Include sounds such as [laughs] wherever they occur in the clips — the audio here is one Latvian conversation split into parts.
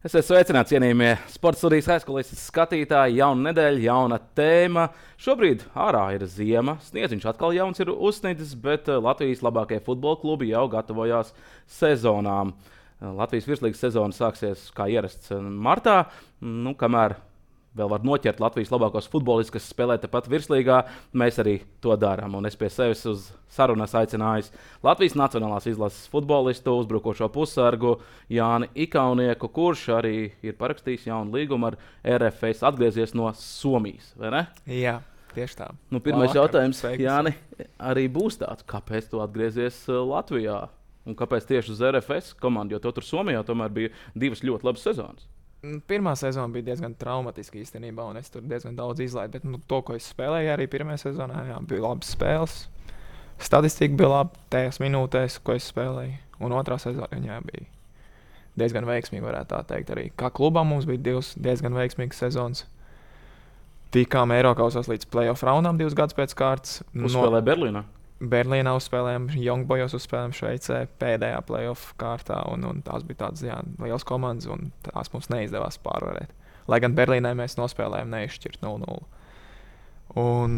Esiet sveicināti, cienījamie sporta studijas aizkulisēs skatītāji. Jauna nedēļa, jauna tēma. Šobrīd ārā ir ziema, sniedziņš atkal jauns ir uzsniedzis, bet eh, Latvijas labākie futbola klubi jau gatavojās sezonām. Latvijas virslīgas sezona sāksies kā ierasts eh, martā, nu, kamēr vēl var noķert Latvijas labākos futbolistus, kas spēlē tepat virslīgā. Mēs arī to darām. Un es pie sevis uz sarunas aicināju Latvijas Nacionālās izlases futbolistu, uzbrukošo pussargu Jāni Ikaunieku, kurš arī ir parakstījis jaunu līgumu ar RFS, atgriezies no Somijas. Jā. Tieši tā. Nu, pirmais Labvakar, jautājums, Jāni, arī būs tāds, kāpēc tu atgriezies uh, Latvijā? Un kāpēc tieši uz RFS komandu? Jo tur Somijā tomēr bija divas ļoti labas sezonas. Mm, pirmā sezona bija diezgan traumatiska īstenībā, un es tur diezgan daudz izlaidu. Bet nu, to, ko es spēlēju arī pirmajā sezonā, jā, bija labas spēles. Statistika bija laba tajās minūtēs, ko es spēlēju. Un otrā sezonā jā, bija diezgan veiksmīga, varētu tā teikt. Arī kā klubam mums bija divas diezgan veiksmīgas sezonas. Tikām Eiropausās līdz playoff raundam divus gadus pēc kārtas. Uzspēlēja no... Berlīnā. Berlīnā uzspēlējām, Youngbojos uzspēlējām Šveicē pēdējā playoff kārtā. Un, un tās bija tādas jā, liels komandas, un tās mums neizdevās pārvarēt. Lai gan Berlīnē mēs nospēlējām neizšķirt 0-0. Un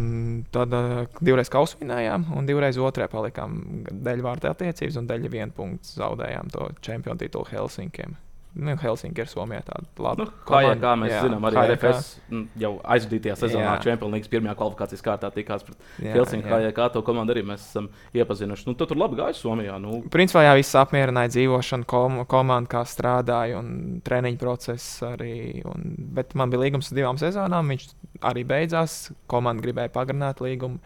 tad uh, divreiz kausvinājām, un divreiz otrē palikām dēļ vārta attiecības, un dēļ viena punkta zaudējām to čempionu titulu Helsinkiem. Nu, Helsinki ir Somijā tāda laba. Nu, kā, jā, kā mēs jā, zinām, arī RFS jau aizvadītajā sezonā Champions League pirmajā kvalifikācijas kārtā tikās pret Helsinki. Kā, kā to komandu arī mēs esam iepazinuši. Nu, tu tur labi gāja Somijā. Nu. Principā jā, viss apmierināja dzīvošanu, kom komanda, kā strādāja un treniņu process arī. Un, bet man bija līgums divām sezonām, viņš arī beidzās. Komanda gribēja pagarināt līgumu.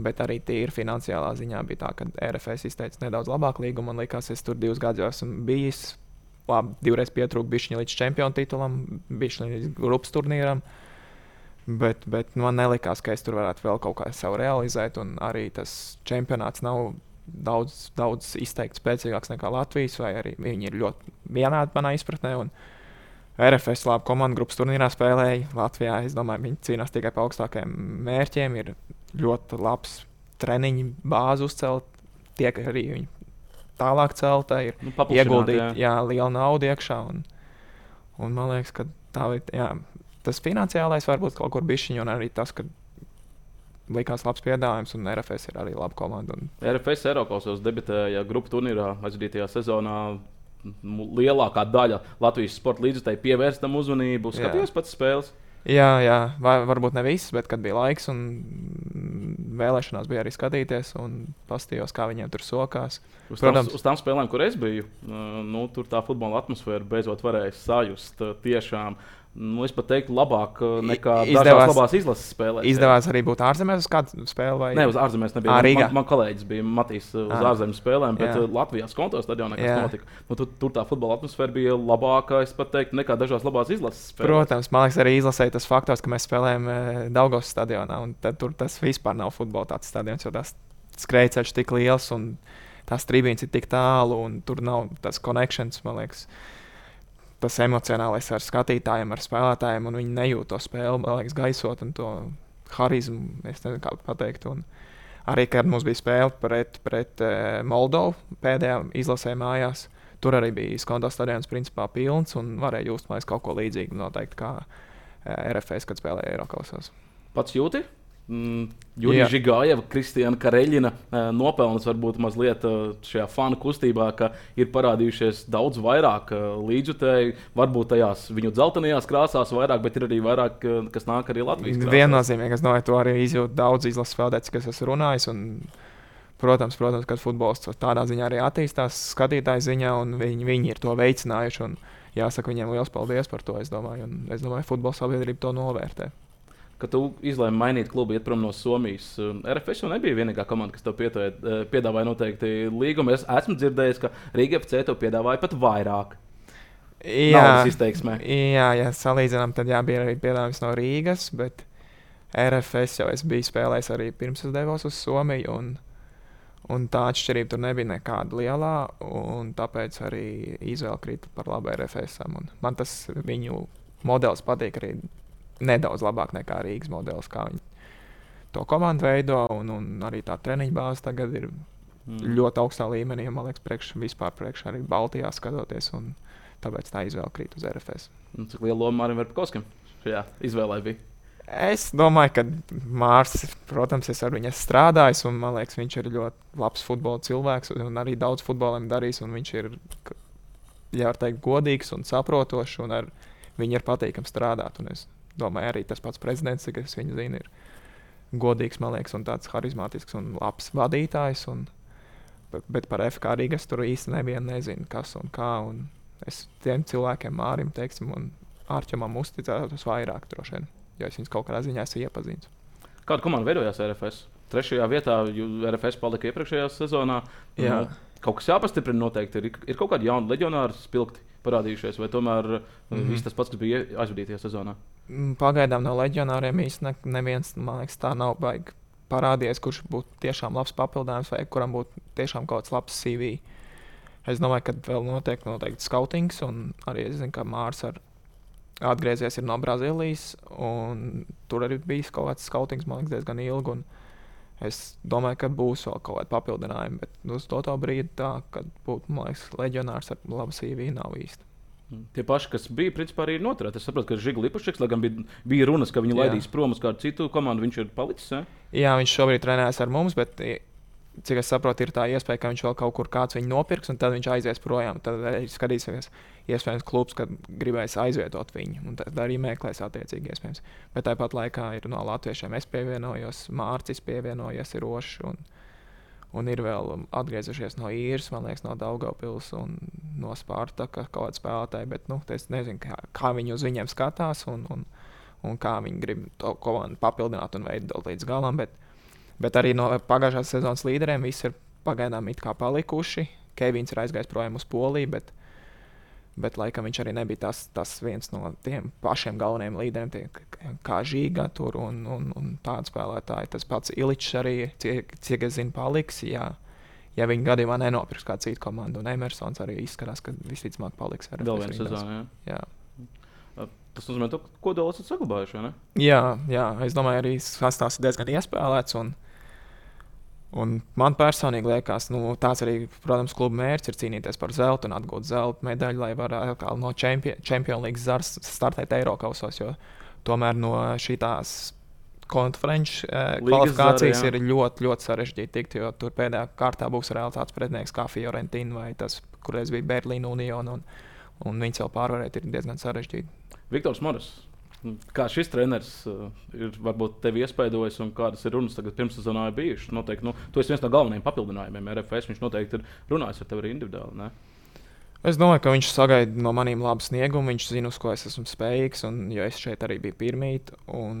Bet arī tīri finansiālā ziņā bija tā, ka RFS izteica nedaudz labāku līgumu. Man liekas, es tur divus gadus esmu bijis labi, divreiz pietrūka bišķiņa līdz čempionu titulam, bišķiņa līdz grupas turnīram. Bet, bet man nelikās, ka es tur varētu vēl kaut kā savu realizēt. Arī tas čempionāts nav daudz, daudz izteikti spēcīgāks nekā Latvijas, vai arī viņi ir ļoti vienādi manā izpratnē. RFS labi komandu grupas turnīrā spēlēja. Latvijā es domāju, viņi cīnās tikai par augstākajiem mērķiem. Ir ļoti labs treniņu bāzi uzcelt. Tiek arī viņi tālāk celta, ir nu, ieguldīta jā. Jā, liela nauda iekšā. Un, un man liekas, ka tā. Jā, tas finansiālais varbūt kaut kur bišķiņš, un arī tas, ka likās labs piedāvājums, un RFS ir arī laba komanda. Un... RFS Eiropasos debitēja grupu turnīrā aizvadītajā sezonā. Lielākā daļa Latvijas sporta līdzekļu pievērsta uzmanību. Skatījos pats spēles. Jā, jā, Vai, varbūt ne visas, bet kad bija laiks un vēlēšanās bija arī skatīties un paskatījos, kā viņiem tur sokās. Uz, Protams, tām, uz tām spēlēm, kur es biju, nu, tur tā futbola atmosfēra beidzot varēja sajust tiešām. Nu, es pat teiktu, labāk nekā izdevās, labās izlases spēlēs. Izdevās arī būt ārzemēs uz kādu spēli. Vai... Nē, uz ārzemēs nebija. À, man, man kolēģis bija Matīs uz à. ārzemju spēlēm, bet jā. Latvijā skonto stadionā kas jā. notika. Nu, tur, tur tā futbola atmosfēra bija labāka, es pat teiktu, nekā dažās labās izlases spēlēs. Protams, man liekas, arī izlasē tas faktors, ka mēs spēlējam Daugos stadionā, un tur tas vispār nav futbola tāds stadions, jo tas skrejceļš tik liels un tās trījums ir tik tālu, un tur nav tas konekšņs, man liekas tas emocionālais ar skatītājiem, ar spēlētājiem, un viņi nejūt to spēli, man liekas, gaisot un to harizmu, es nezinu, kā pateikt. Un arī, kad mums bija spēle pret, pret uh, Moldovu pēdējā izlasē mājās, tur arī bija skonto stadions principā pilns un varēja just, man liekas, kaut ko līdzīgu noteikti kā eh, RFS, kad spēlēja Eiropasos. Pats jūti? Mm, Jurija Žigājeva, Kristiāna Kareļina eh, nopelnas varbūt mazliet eh, šajā fanu kustībā, ka ir parādījušies daudz vairāk eh, līdzjutēji, varbūt tajās viņu dzeltenajās krāsās vairāk, bet ir arī vairāk, kas nāk arī Latvijas. Viennozīmīgi, es domāju, to arī izjūt daudz izlases spēlētāji, kas esmu runājis. Un... Protams, protams, ka futbols tādā ziņā arī attīstās, skatītāju ziņā, un viņi, viņi ir to veicinājuši. Jāsaka viņiem liels paldies par to. Es domāju, un es domāju, futbola sabiedrība to novērtē ka tu izlēmi mainīt klubu, iet prom no Somijas. RFS jau nebija vienīgā komanda, kas tev pietoja, eh, piedāvāja noteikti līgumu. Es esmu dzirdējis, ka Rīga FC tev piedāvāja pat vairāk. Jā, jā, ja salīdzinām, tad jā, bija arī piedāvājums no Rīgas, bet RFS jau es biju spēlējis arī pirms es devos uz Somiju. Un, un tā atšķirība tur nebija nekāda lielā, un tāpēc arī izvēle krita par labu RFS. Man tas viņu modelis patīk arī nedaudz labāk nekā Rīgas modelis, kā viņi to komandu veido. Un, un arī tā treniņa bāze tagad ir mm. ļoti augstā līmenī. Man liekas, priekš, vispār priekšā arī Baltijā skatoties. Un tāpēc tā izvēle krīt uz RFS. Un cik liela loma Mārim Verpakovskim šajā izvēlē bija? Es domāju, ka Mārcis, protams, es ar viņu strādāju, un man liekas, viņš ir ļoti labs futbola cilvēks, un arī daudz futboliem darījis. Viņš ir, var teikt, godīgs un saprotošs, un ar viņu ir patīkami strādāt. Un es domāju, arī tas pats prezidents, es viņu zinu, ir godīgs, man liekas, un tāds harizmātisks un labs vadītājs. Un, bet, par FK Rīgas tur īsti nevienu nezinu, kas un kā. Un es tiem cilvēkiem, Mārim, teiksim, un Ārķamam uzticētos vairāk droši vien, jo es viņus kaut kādā ziņā esmu iepazinis. Kāda komanda veidojās RFS? Trešajā vietā RFS palika iepriekšējā sezonā. Jā. Nu, kaut kas jāpastiprina noteikti. Ir, ir kaut kādi jauni leģionāri spilgti parādījušies, vai tomēr mm -hmm. viss tas pats, kas bija aizvadītajā sezonā? Mm, pagaidām no leģionāriem īstenībā neviens, man liekas, tā nav baigi parādījies, kurš būtu tiešām labs papildinājums vai kuram būtu tiešām kaut kāds labs CV. Es domāju, ka vēl notiek noteikti skautings, un arī es zinu, ka Mārcis ar atgriezies no Brazīlijas. Tur arī bija kaut kāds skautings, man liekas, diezgan ilgi. Es domāju, ka būs vēl kaut kāda papildinājuma, bet uz to brīdi tā, kad būtu, man liekas, leģionārs ar labu CV nav īsti. Mm. Tie paši, kas bija, principā arī ir noturēti. Es saprotu, ka Žiga Lipašs, lai gan bija, bija runas, ka viņu Jā. laidīs prom uz kādu citu komandu, viņš ir palicis. Ne? Jā, viņš šobrīd trenējas ar mums, bet, cik es saprotu, ir tā iespēja, ka viņš vēl kaut kur kāds viņu nopirks, un tad viņš aizies projām. Tad skatīsimies, iespējams, klubs, gribēs aizvietot viņu, un tad arī meklēs attiecīgi iespējams. Bet tāpat laikā ir no latviešiem es pievienojos, Mārcis pievienojies, ir Rošs. Un ir vēl atgriezušies no īres, man liekas, no Daugopils un no Spārtaka kaut kāda spēlētāja. Bet nu, es nezinu, kā, kā viņi uz viņiem skatās un, un, un kā viņi grib to komandu papildināt un veidot līdz galam. Bet, bet arī no pagājušās sezonas līderiem viss ir pagaidām palikuši. Kevins ir aizgājis projām uz Poliju, bet Bet, laikam, viņš arī nebija tas, tas viens no tiem pašiem galvenajiem līderiem, tie, kā Žiga tur un, un, un tādi spēlētāji. Tas pats Iličs arī, cik, cik es zinu, paliks. Jā. Ja viņi gadījumā nenopirks kādu citu komandu, un Emersons arī izskatās, ka visticamāk paliks arī vēl viens sezonā. Jā. jā. Tas nozīmē, ka kodolu esat saglabājuši. Jā, jā, es domāju, arī sastāvs ir diezgan iespēlēts. Un, man personīgi liekas, nu, tāds arī, protams, kluba mērķis ir cīnīties par zeltu un atgūt zelta medaļu, lai varētu no Champions League zars startēt Eiropasos. Tomēr no šīs konferenču eh, kvalifikācijas zara, ir ļoti, ļoti sarežģīti tikt, jo tur pēdējā kārtā būs reāli tāds pretinieks kā Fiorentina vai tas, kurreiz bija Berlīna Union, un, un viņus jau pārvarēt ir diezgan sarežģīti. Viktors Moris. Kā šis treneris uh, ir varbūt tevi iespaidojis un kādas ir runas tagad pirmssezonā bijušas? Noteikti, nu, tu esi viens no galvenajiem papildinājumiem RFS. Viņš noteikti ir runājis ar tevi arī individuāli. Ne? Es domāju, ka viņš sagaida no maniem labu sniegumu. Viņš zina, uz ko es esmu spējīgs. Un, jo es šeit arī biju pirmīt, un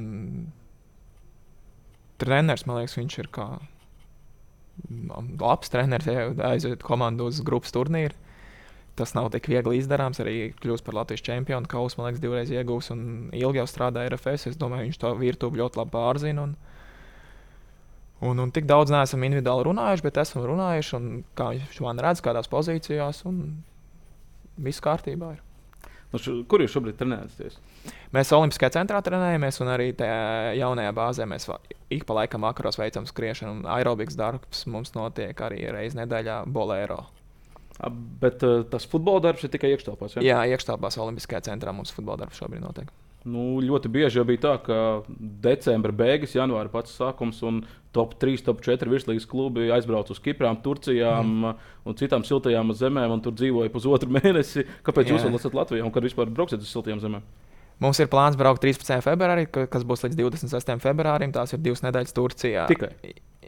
treneris man liekas, viņš ir kā labs treneris, ja aiziet komandu uz grupas turnīru tas nav tik viegli izdarāms. Arī kļūst par Latvijas čempionu. Kausu, man liekas, divreiz iegūs un ilgi jau strādāja RFS. Es domāju, viņš to virtuvi ļoti labi pārzina. Un, un, un tik daudz neesam individuāli runājuši, bet esam runājuši. Un, kā viņš man redz, kādās pozīcijās, un viss kārtībā ir. Nu, š, kur jūs šobrīd trenējaties? Mēs Olimpiskajā centrā trenējamies, un arī tajā jaunajā bāzē mēs ik pa laikam vakaros veicam skriešanu. Aerobikas darbs mums notiek arī reizes nedēļā Bolēro. Bet uh, tas futbola darbs ir tikai iekštelpās. Ja? Jā, iekštelpās Olimpiskajā centrā mums futbola darbs šobrīd notiek. Nu, ļoti bieži jau bija tā, ka decembra beigas, janvāra pats sākums un top 3, top 4 virslīgas klubi aizbrauca uz Kiprām, Turcijām mm. un citām siltajām zemēm un tur dzīvoja pusotru [laughs] mēnesi. Kāpēc Jā. jūs vēl esat Latvijā un kad vispār brauksiet uz siltajām zemēm? Mums ir plāns braukt 13. februārī, kas būs līdz 26. februārim. Tās ir divas nedēļas Turcijā. Tikai.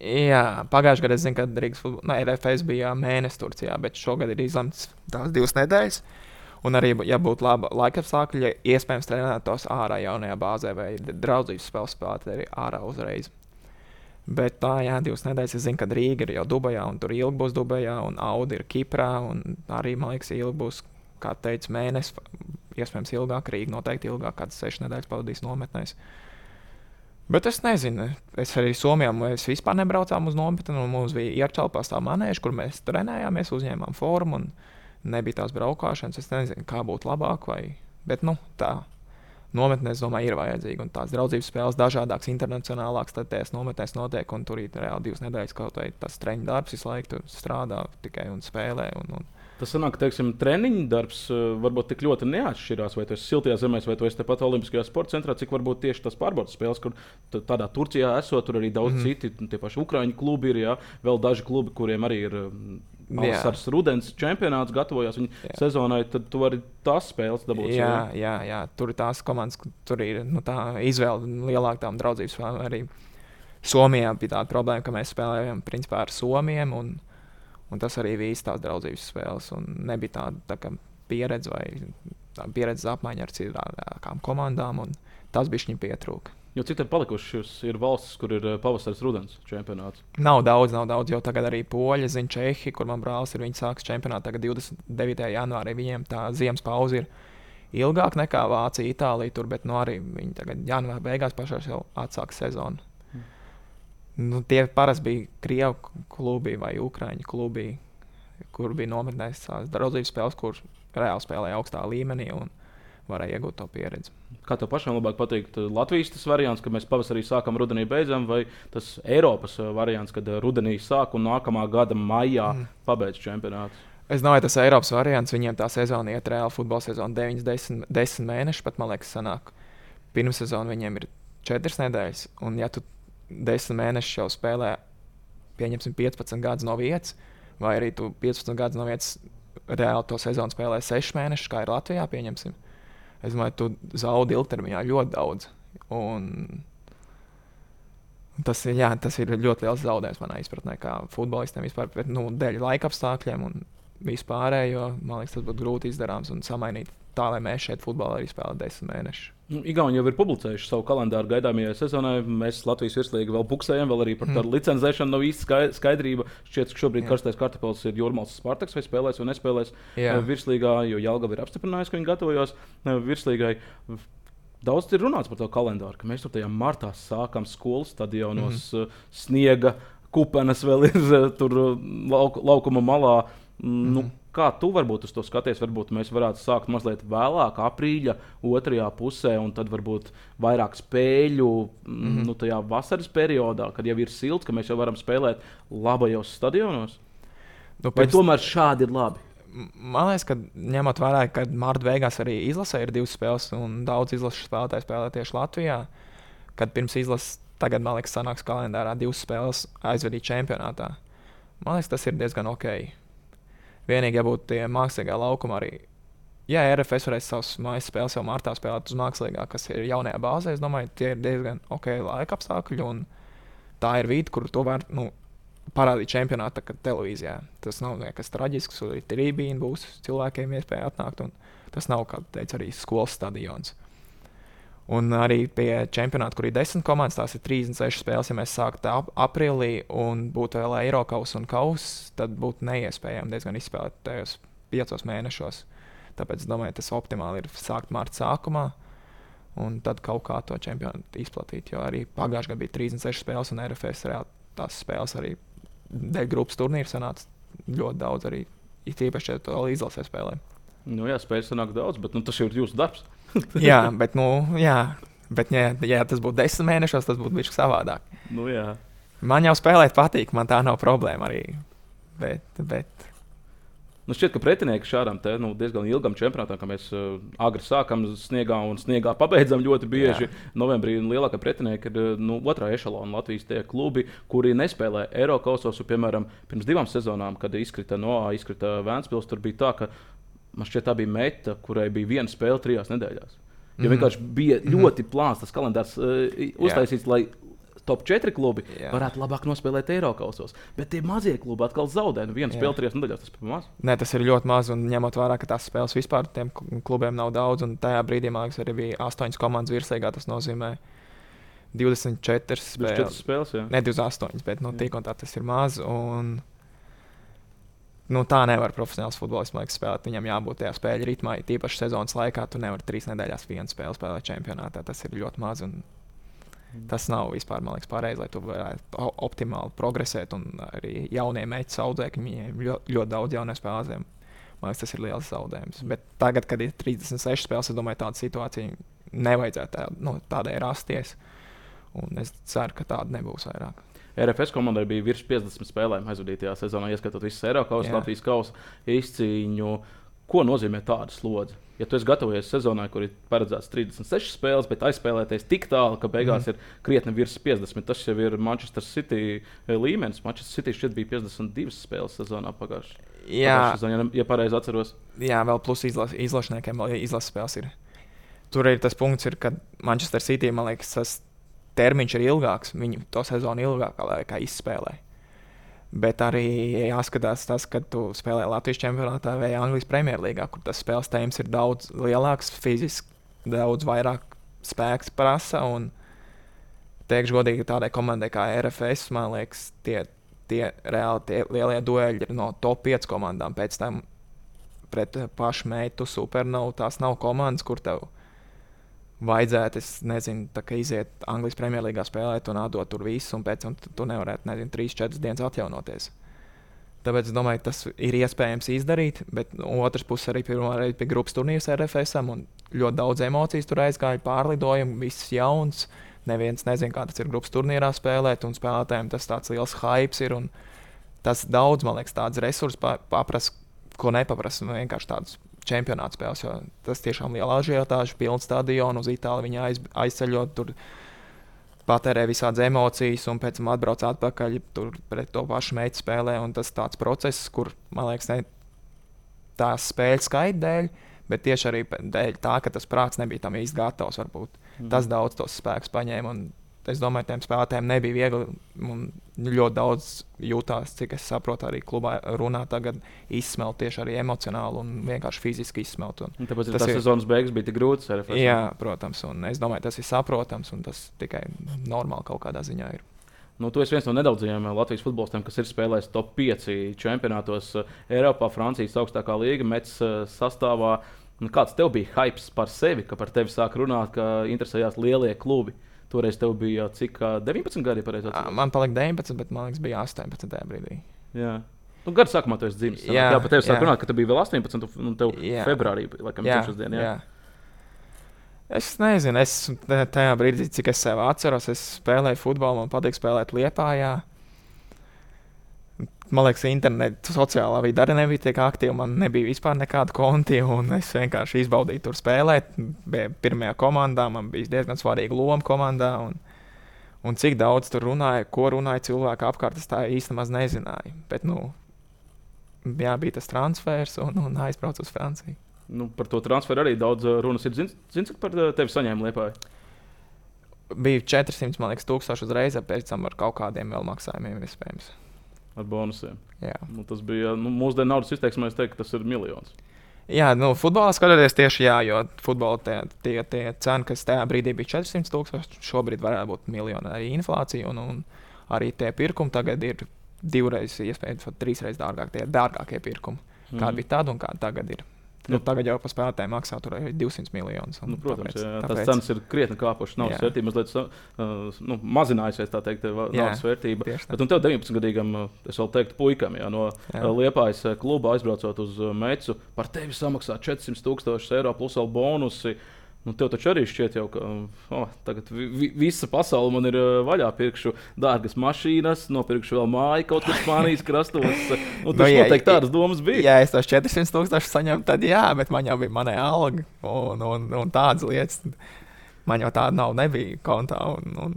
Jā, pagājušajā gadā es zinu, ka Rīgas no, RFS bija mēnesis Turcijā, bet šogad ir izlemts tās divas nedēļas. Un arī, ja būtu laba laika apstākļi, iespējams, trenētos ārā jaunajā bāzē vai draudzības spēles spēlēt arī ārā uzreiz. Bet tā, jā, divas nedēļas. Es zinu, ka Rīga ir jau Dubajā, un tur ilgi būs Dubajā, un Audi ir Kiprā. Arī, man liekas, ilgi būs, kā teicu, mēnesis iespējams ilgāk, Rīga noteikti ilgāk, kādas sešas nedēļas pavadīs nometnēs. Bet es nezinu, es arī Somijā mēs vispār nebraucām uz nometni. Mums bija iekšā tā manēža, kur mēs trenējāmies, uzņēmām formu un nebija tās braukšanas. Es nezinu, kā būtu labāk, vai... bet nu, tā nometnē, es domāju, ir vajadzīga. Un tās draudzības spēles dažādākas, internacionālākas, tad tās nometnēs notiek. Un tur ir reāli divas nedēļas kaut vai tas treniņu darbs, visu laiku strādā tikai un spēlē. Un, un, Tas sanāk, ka treniņu darbs uh, varbūt tik ļoti neatšķirās. Vai tas ir siltajā zemē, vai tas ir tepat Olimpiskajā sporta centrā, cik varbūt tieši tas pārbaudas spēles, kur tādā Turcijā esot, tur arī daudz mm. citi, tie paši Ukrāņu klubi ir, jā, vēl daži klubi, kuriem arī ir. Valsts rudens čempionāts gatavojas viņa sezonai, tad tu vari tās spēles dabūt. Jā, jā, jā, tur ir tās komandas, tur ir nu, tā izvēle lielākām draudzības arī. Somijā bija tāda problēma, ka mēs spēlējām principā ar Somiem. Un, un tas arī bija tās draudzības spēles. Nebija tāda tā pieredze vai pieredzes apmaiņa ar citām komandām. Tas bija viņa pietrūka. Jo cik ir palikušas, ir valstis, kur ir eh, pavasaris, rudens čempionāts? Nav daudz, nav daudz. Jau tagad arī Poļi, zina, Čehi, kur man brālis ir. Viņi sāks čempionātu tagad 29. janvārī. Viņiem tā ziemas pauze ir ilgāka nekā Vācija, Itālija. Tur, bet nu, arī viņi tagad janvāra beigās pašā jau atsāks sezonu. Nu, tie parasti bija krievu klubi vai ukrāņu klubi, kur bija nometnēs tās draudzības spēles, kur reāli spēlēja augstā līmenī un varēja iegūt to pieredzi. Kā tev pašam labāk patīk Latvijas tas variants, ka mēs pavasarī sākam, rudenī beidzam, vai tas Eiropas uh, variants, kad uh, rudenī sāk un nākamā gada maijā mm. pabeidz čempionātu? Es domāju, tas Eiropas variants, viņiem tā sezona iet reāli futbola sezona 9, 10, 10 mēneši, pat man liekas, sanāk. Pirmā sezona viņiem ir 4 nedēļas, un ja tu desmit mēnešus jau spēlē, pieņemsim, 15 gadus no vietas, vai arī tu 15 gadus no vietas reāli to sezonu spēlē 6 mēnešus, kā ir Latvijā, pieņemsim. Es domāju, tu zaudi ilgtermiņā ļoti daudz. Un tas, jā, tas ir ļoti liels zaudējums manā izpratnē, kā futbolistiem vispār, bet nu, dēļ laika apstākļiem un vispārējo. Man liekas, tas būtu grūti izdarāms un samainīt tā, lai mēs šeit futbolā arī spēlētu desmit mēnešus. Nu, Igauni jau ir publicējuši savu kalendāru gaidāmajai sezonai. Mēs Latvijas virslīgi vēl puksējam, vēl arī par tādu mm. licencēšanu nav īsti skaidrība. Šķiet, ka šobrīd Jā. karstais kartupēlis ir Jurmāls Spartaks, vai spēlēs vai nespēlēs Jā. Eh, virslīgā, jo Jālgava ir apstiprinājusi, ka viņi gatavojas eh, virslīgai. Daudz ir runāts par to kalendāru, ka mēs tur tajā martā sākam skolu stadionos, mm -hmm. sniega kupenes vēl ir tur lauk, laukuma malā. Mm -hmm. nu, mhm. Kā tu varbūt uz to skaties? Varbūt mēs varētu sākt mazliet vēlāk, aprīļa otrajā pusē, un tad varbūt vairāk spēļu mm -hmm. nu, tajā vasaras periodā, kad jau ir silts, ka mēs jau varam spēlēt labajos stadionos. Nu, pirms... Vai tomēr šādi ir labi? Man liekas, ka ņemot vērā, ka marta beigās arī izlasē ir divas spēles, un daudz izlases spēlētāju spēlē tieši Latvijā. Kad pirms izlases, tagad man liekas, sanāks kalendārā divas spēles aizvedīt čempionātā. Man liekas, tas ir diezgan ok. Vienīgi, ja būtu tie mākslīgā laukuma arī. Jā, RFS varēs savus mājas spēles jau martā spēlēt uz mākslīgā, kas ir jaunajā bāzē. Es domāju, tie ir diezgan ok laika apstākļi. Tā ir vieta, kur to var nu, parādīt čempionāta televīzijā. Tas nav nekas traģisks, tur ir trījus, būs cilvēkiem iespēja atnākt. Tas nav, kā teica, arī skolas stadions. Un arī pie čempionāta, kur ir desmit komandas, tās ir 36 spēles. Ja mēs sāktu ap aprīlī un būtu vēl Eiropas un Kausa, tad būtu neiespējami diezgan izspēlēt tajos piecos mēnešos. Tāpēc es domāju, tas optimāli ir sākt marta sākumā. Un tad kaut kā to čempionātu izplatīt. Jo arī pagājušajā gadā bija 36 spēles, un RFS reāli tās spēles arī dēļ grupas turnīra sanāca ļoti daudz. Arī īpaši, ja to izlasē spēlē. Nu, jā, spēļu sanāk daudz, bet nu, tas jau ir jūsu darbs. [laughs] jā, bet, nu, jā, bet ja, ja tas būtu desmit mēnešos, tas būtu bijis savādāk. Nu, jā. man jau spēlēt patīk, man tā nav problēma arī. Bet, bet Nu, šķiet, ka pretinieki šādam te, nu, diezgan ilgam čempionātam, ka mēs uh, agri sākam sniegā un sniegā pabeidzam ļoti bieži. Jā. Novembrī lielākie pretinieki ir nu, otrā ešalona Latvijas tie klubi, kuri nespēlē Eiropasos. Piemēram, pirms divām sezonām, kad izkrita no A, izkrita Vēnspils, tur bija tā, ka man šķiet, tā bija meta, kurai bija viena spēle trijās nedēļās. Jo mm -hmm. vienkārši bija mhm. ļoti plāns tas kalendārs uh, uztaisīts, Jā. lai top 4 klubi Jā. varētu labāk nospēlēt Eiropasos. Bet tie mazie klubi atkal zaudē. Nu, viena spēle trijās nedēļās tas ir maz. Nē, tas ir ļoti maz. Un ņemot vērā, ka tās spēles vispār tiem klubiem nav daudz, un tajā brīdī man liekas, arī bija 8 komandas virsīgā. Tas nozīmē 24 spēles. 24 spēles jā. ne 28, bet nu, un tā tas ir maz. Un, nu, tā nevar profesionāls futbolists liekas, spēlēt. Viņam jābūt tajā spēļu ritmā. Tīpaši sezonas laikā tu nevari trīs nedēļās vienu spēli spēlēt čempionātā. Tas ir ļoti maz. Mm. Tas nav vispār liekas, pareizi, lai tu varētu optimāli progresēt. Un arī jaunie meķi audzēkņi, viņiem ļoti, ļoti daudz jaunu spēlētājiem. Man liekas, tas ir liels zaudējums. Bet tagad, kad ir 36 spēles, es domāju, tāda situācija nevajadzētu tā, nu, tādai rasties. Un es ceru, ka tāda nebūs vairāk. RFS komandai bija virs 50 spēlēm aizvadītajā sezonā, ieskatot visu Eiropas, Latvijas kausa izcīņu. Ko nozīmē tāda slodze? Ja tu esi gatavojies sezonai, kur ir paredzēts 36 spēles, bet aizspēlēties tik tālu, ka beigās mm. ir krietni virs 50, tas jau ir Manchester City eh, līmenis. Manchester City šķiet bija 52 spēles sezonā pagājušajā. Jā, sezonā, ja, pareizi atceros. Jā, vēl plus izlas, izlašniekiem vēl izlases spēles ir. Tur ir tas punkts, ir, ka Manchester City, man liekas, tas termiņš ir ilgāks. Viņi to sezonu ilgākā laikā izspēlē. Bet arī jāskatās tas, ka tu spēlē Latvijas čempionātā vai Anglijas Premjerlīgā, kur tas spēles tēmas ir daudz lielāks, fiziski daudz vairāk spēks prasa. Un, teikšu godīgi, tādai komandai kā RFS, man liekas, tie, tie reāli tie lielie dueļi ir no top 5 komandām. Pēc tam pret pašu meitu supernovu tās nav komandas, kur tev ir vajadzētu, es nezinu, iziet Anglijas Premjerlīgā spēlēt un atdot tur visu, un pēc tam tu nevarētu, nezinu, 3-4 dienas atjaunoties. Tāpēc es domāju, tas ir iespējams izdarīt, bet no otras puses arī pirmā reize bija grupas turnīrs RFS, un ļoti daudz emociju tur aizgāja, pārlidojumu, viss jauns. Neviens nezina, kā tas ir grupas turnīrā spēlēt, un spēlētājiem tas tāds liels hype ir. Tas daudz, man liekas, tādas resursus paprasa, ko nepaprasa. Nu, vienkārši tādus čempionāta spēles. Tas tiešām liela ažiotāža, pilns stadions, uz Itāliju viņa aiz, aizceļot. Tur patērē visādas emocijas, un pēc tam atbrauc atpakaļ pret to pašu meitu spēlē. Tas ir tāds process, kur man liekas, ne tās spēļu skaita dēļ, bet tieši arī dēļ tā, ka tas prāts nebija tam īsti gatavs. Varbūt. Mm. Tas daudz tos spēkus paņēma. Un es domāju, tiem spēlētājiem nebija viegli. Ļoti daudz jutās, cik es saprotu, arī klubā runā tagad izsmelt tieši arī emocionāli un vienkārši fiziski izsmelt. Un un tāpēc tas ir sezonas beigas bija tik grūts. Jā, protams, un es domāju, tas ir saprotams un tas tikai normāli kaut kādā ziņā ir. Nu, tu esi viens no nedaudzajiem Latvijas futbolistiem, kas ir spēlējis top 5 čempionātos Eiropā, Francijas augstākā līga, Mets eh, sastāvā. Kāds tev bija hype par sevi, ka par tevi sāk runāt, ka interesējās lielie klubi? Uh, Toreiz tev bija cik 19 gadi, pareizi atceros? Man palika 19, bet man liekas, bija 18 brīdī. Jā. Nu, gada sākumā tu esi dzimis. Jā, jā pat tev sāk runāt, ka tu biji vēl 18, un tev jā. februārī, laikam, dzimšanas dienā. Jā. jā. Es nezinu, es tajā brīdī, cik es sev atceros, es spēlēju futbolu, man patīk spēlēt Lietpājā man liekas, internetā, sociālā vidē arī nebija tik aktīva. Man nebija vispār nekāda konta, un es vienkārši izbaudīju tur spēlēt. Bija pirmajā komandā, man bija diezgan svarīga loma komandā. Un, un cik daudz tur runāja, ko runāja cilvēki apkārt, es tā īstenībā nezināju. Bet, nu, jā, bija tas transfers un, un aizbraucu uz Franciju. Nu, par to transferu arī daudz uh, runas ir. Zini, zin, cik par uh, tevi saņēma Lietuvā? Bija 400, man liekas, tūkstoši uzreiz, pēc tam ar kaut kādiem vēl maksājumiem, iespējams ar bonusiem. Nu, tas bija nu, mūsdienu naudas izteiksmē, es teiktu, tas ir miljons. Jā, nu, futbolā skatoties tieši jā, jo futbola tie, tie, tie cena, kas tajā brīdī bija 400 tūkstoši, šobrīd varētu būt miljoni arī inflācija. Un, un arī tie pirkumi tagad ir divreiz, iespējams, trīsreiz dārgāk. Tie dārgākie pirkumi. Mm. Kāda bija tad un kāda tagad ir? Nu, tagad jau par spēlētājiem maksā 200 miljonus. Nu, protams, tāpēc, jā, tāpēc... tās cenas ir krietni kāpušas. Naudas jā. vērtība mazliet uh, nu, mazinājusies, tā teikt, naudas jā, vērtība. Bet un tev 19 gadīgam, es vēl teiktu, puikam, jā, no jā. Liepājas kluba aizbraucot uz Mecu, par tevi samaksā 400 tūkstošus eiro plus vēl bonusi. Uh, Nu, tev taču arī šķiet, jau, ka oh, tagad vi visa pasaule man ir uh, vaļā. Pirkšu dārgas mašīnas, nopirkšu vēl māju kaut kur Spānijas krastos. [laughs] Nu, tas no, jā, noteikti tādas domas bija. Ja es tos 400 tūkstošus saņemu, tad jā, bet man jau bija mana alga un, un, un tādas lietas. Man jau tāda nav, nebija kontā un, un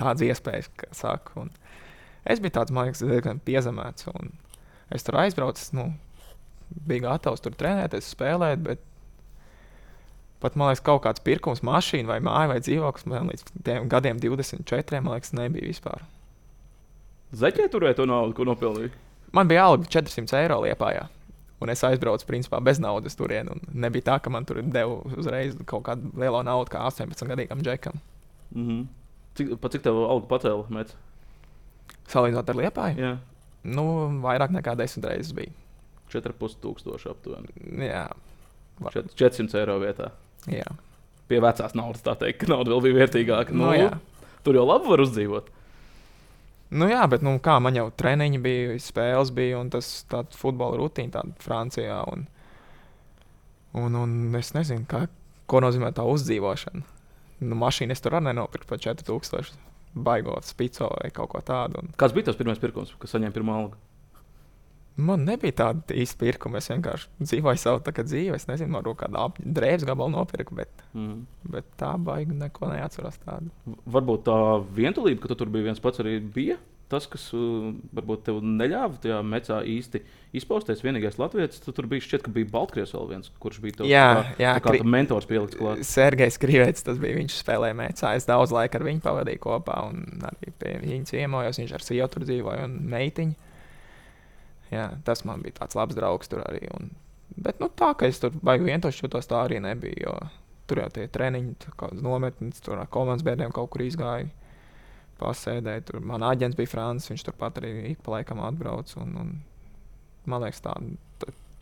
tādas iespējas, kā saka. Un es biju tāds, man liekas, diezgan piezemēts. Es tur aizbraucu, nu, biju gatavs tur trenēties, spēlēt, bet Pat man liekas, kaut kāds pirkums, mašīna vai māja vai dzīvoklis man līdz tiem gadiem 24, man liekas, nebija vispār. Zaķē turēja to naudu, ko nopelnīja? Man bija alga 400 eiro liepājā. Un es aizbraucu principā bez naudas turien. Nebija tā, ka man tur deva uzreiz kaut kādu lielu naudu, kā 18 gadīgam džekam. Mm -hmm. Cik, pa cik tev alga pacēla? Salīdzinot ar liepāju? Jā. Nu, vairāk nekā 10 reizes bija. 4,5 tūkstoši aptuveni. Jā. 400 eiro vietā. Jā. Pie vecās naudas tā teikt, ka nauda vēl bija vērtīgāka. Nu, nu, tur jau labi var uzdzīvot. Nu, jā, bet nu, kā man jau treniņi bija, spēles bija un tas tāds futbola rutīna tāda Francijā. Un, un, un es nezinu, kā, ko nozīmē tā uzdzīvošana. Nu, mašīna es tur arī nenopirku par 4000. baigot spico vai kaut ko tādu. Un... Kāds bija tas pirmais pirkums, kas saņēma pirmo algu? Man nebija tāda īsta pirkuma. Es vienkārši dzīvoju savu dzīvi. Es nezinu, varbūt kādu drēbes gabalu nopirku, bet, mm. bet tā baigi neko neatceros. Tādu. Varbūt tā vientulība, ka tu tur biji viens pats, arī bija tas, kas varbūt tev neļāva tajā mecā īsti izpausties. Vienīgais Latvijas tur bija šķiet, ka bija Baltkrievs vēl viens, kurš bija tāds jā, jā, kā kri... mentors pielikts klāt. Sergejs Krīvets, tas bija viņš spēlēja mecā. Es daudz laika ar viņu pavadīju kopā un arī pie viņa ciemojos. Viņš ar sievu tur dzīvoja un meitiņu. Jā, tas man bija tāds labs draugs tur arī. Un, bet nu, tā, ka es tur baigi vienkārši jutos, tā arī nebija. Tur jau tie treniņi, kādas nometnes, tur ar komandas bērniem kaut kur izgāja. Pasēdēja tur. Man aģents bija Francis, viņš turpat arī ik pa laikam atbrauc. Un, un, man liekas, tā,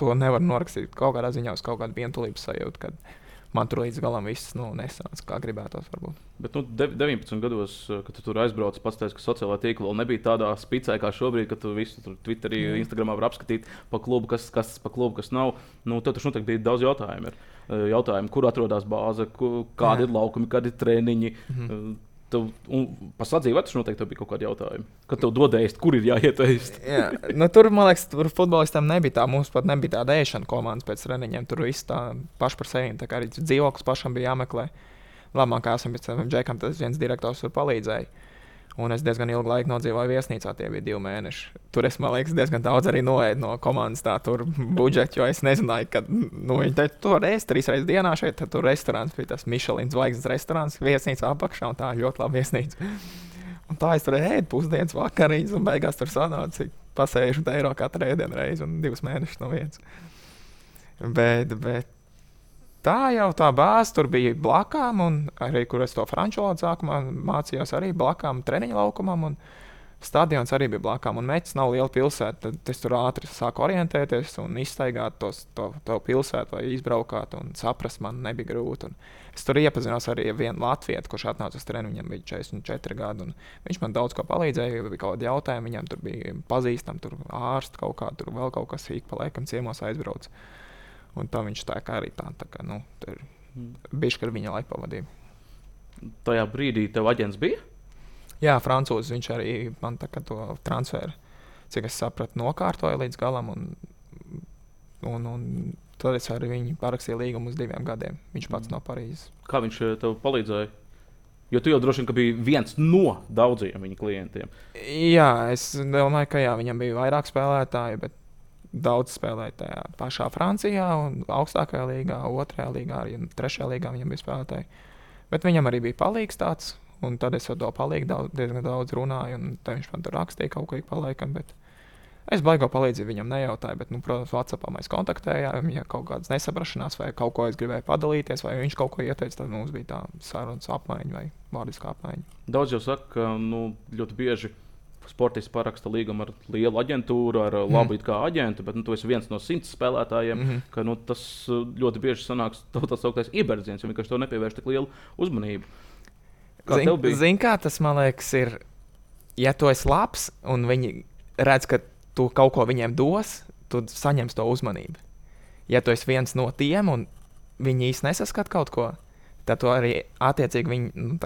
to nevar norakstīt kaut kādā ziņā uz kaut kādu vientulības sajūtu. Kad, man tur līdz galam viss nu, nesanāca, kā gribētos. Varbūt. Bet nu, 19 gados, eh, kad tu tur aizbrauc, pats teici, ka sociālā tīkla vēl nebija tādā spicē kā šobrīd, kad tu visu tur Twitterī, mm. Instagramā var apskatīt pa klubu, kas, kas pa klubu, kas nav. Nu, tad taču noteikti bija daudz jautājumu. Ir. Eh, jautājumi, kur atrodas bāze, kādi Jā. ir laukumi, kādi ir treniņi. Mm Tev, un par sadzīvi tas noteikti bija kaut kādi jautājumi. Kad tev dod ēst, kur ir jāiet ēst? Jā, nu, tur, man liekas, tur futbolistiem nebija tā. Mums pat nebija tāda ēšana komandas pēc treniņiem. Tur viss tā paši par sevi. Tā kā arī dzīvoklis pašam bija jāmeklē. Man kā esam pēc tam džekam, tas viens direktors tur palīdzēja. Un es diezgan ilgu laiku nodzīvoju viesnīcā, tie bija divi mēneši. Tur es, man liekas, diezgan daudz arī noēdu no komandas tā budžeta, jo es nezināju, ka nu, viņi teica, tur ēst trīs reizes dienā šeit, tad tur restorāns bija tas Michelin zvaigznes restorāns, viesnīca apakšā un tā ļoti laba viesnīca. Un tā es tur ēdu pusdienas vakariņas, un beigās tur sanāca pa 60 eiro katru ēdienu reizi un divus mēnešus no vietas. Bet, bet tā jau tā tur bija blakām, un arī kur es to franču valodu sākumā mācījos, arī blakām treniņu laukumam. Un, Stadions arī bija blakām, un Mēķis nav liela pilsēta. Tad es tur ātri sāku orientēties un izstaigāt tos, to, to pilsētu, vai izbraukāt un saprast, man nebija grūti. Un es tur iepazinos arī ar vienu Latviju, kurš atnāca uz treniņu, viņam bija 44 gadi. Viņš man daudz ko palīdzēja, bija kaut kādi jautājumi, viņam tur bija pazīstami, tur ārsti kaut kā, tur vēl kaut kas īk pa laikam ciemos aizbraucis. Un tā viņš tā kā arī tā, tā kā, nu, tur bija šķiet, ka viņa laika pavadīja. Tajā brīdī tev aģents bija? Jā, Francūzs. Viņš arī man tā kā to transferu, cik es sapratu, nokārtoja līdz galam. Un, un, un tad es arī viņu parakstīju līgumu uz diviem gadiem. Viņš pats mm. no Parīzes. Kā viņš eh, tev palīdzēja? Jo tu jau droši vien biji viens no daudziem viņa klientiem. Jā, es domāju, ka jā, viņam bija vairāk spēlētāju, bet daudz spēlēja tajā pašā Francijā, un augstākajā līgā, otrajā līgā, arī trešajā līgā viņam bija spēlētāji. Bet viņam arī bija palīgs tāds, un tad es ar to palīgu daudz, diezgan daudz runāju, un viņš man tur rakstīja kaut ko ik pa laikam. Es baigo palīdzību viņam nejautāju, bet, nu, protams, Vācijā mēs kontaktējām. Ja kaut kādas nesaprašanās, vai kaut ko es gribēju padalīties, vai viņš kaut ko ieteica, tad mums bija tā sarunas apmaiņa vai vārdiskā apmaiņa. Daudz jau saka, ka nu, ļoti bieži sportists paraksta līgumu ar lielu aģentūru, ar mm. labu aģentu, bet nu, tu esi viens no simts spēlētājiem. Mm -hmm. ka, nu, tas uh, ļoti bieži sanāks [laughs] tas augtais ieberdziens, jo vienkārši to nepievērš tik lielu uzmanību. Kā zin, bija? Zin, kā tas man liekas, ir, ja tu esi labs un viņi redz, ka tu kaut ko viņiem dos, tu saņemsi to uzmanību. Ja tu esi viens no tiem un viņi īstenībā nesaskat kaut ko, tad tu arī attiecīgi viņi nu,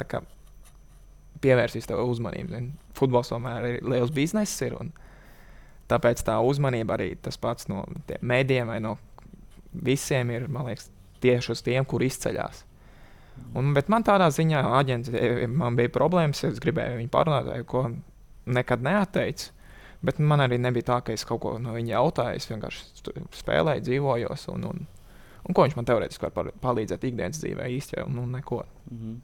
pievērsīs tev uzmanību. Futbols tomēr ir liels bizness, ir, un tāpēc tā uzmanība arī tas pats no mēdījiem vai no visiem ir liekas, tieši uz tiem, kur izceļas. Un, bet man tādā ziņā aģents, e, man bija problēmas, es gribēju viņu parunāt, ko nekad neatteicu. Bet man arī nebija tā, ka es kaut ko no viņa jautāju. Es vienkārši spēlēju, dzīvoju, un, un, un ko viņš man teorētiski var palīdzēt ikdienas dzīvē īstenībā, nu, neko. Mm -hmm.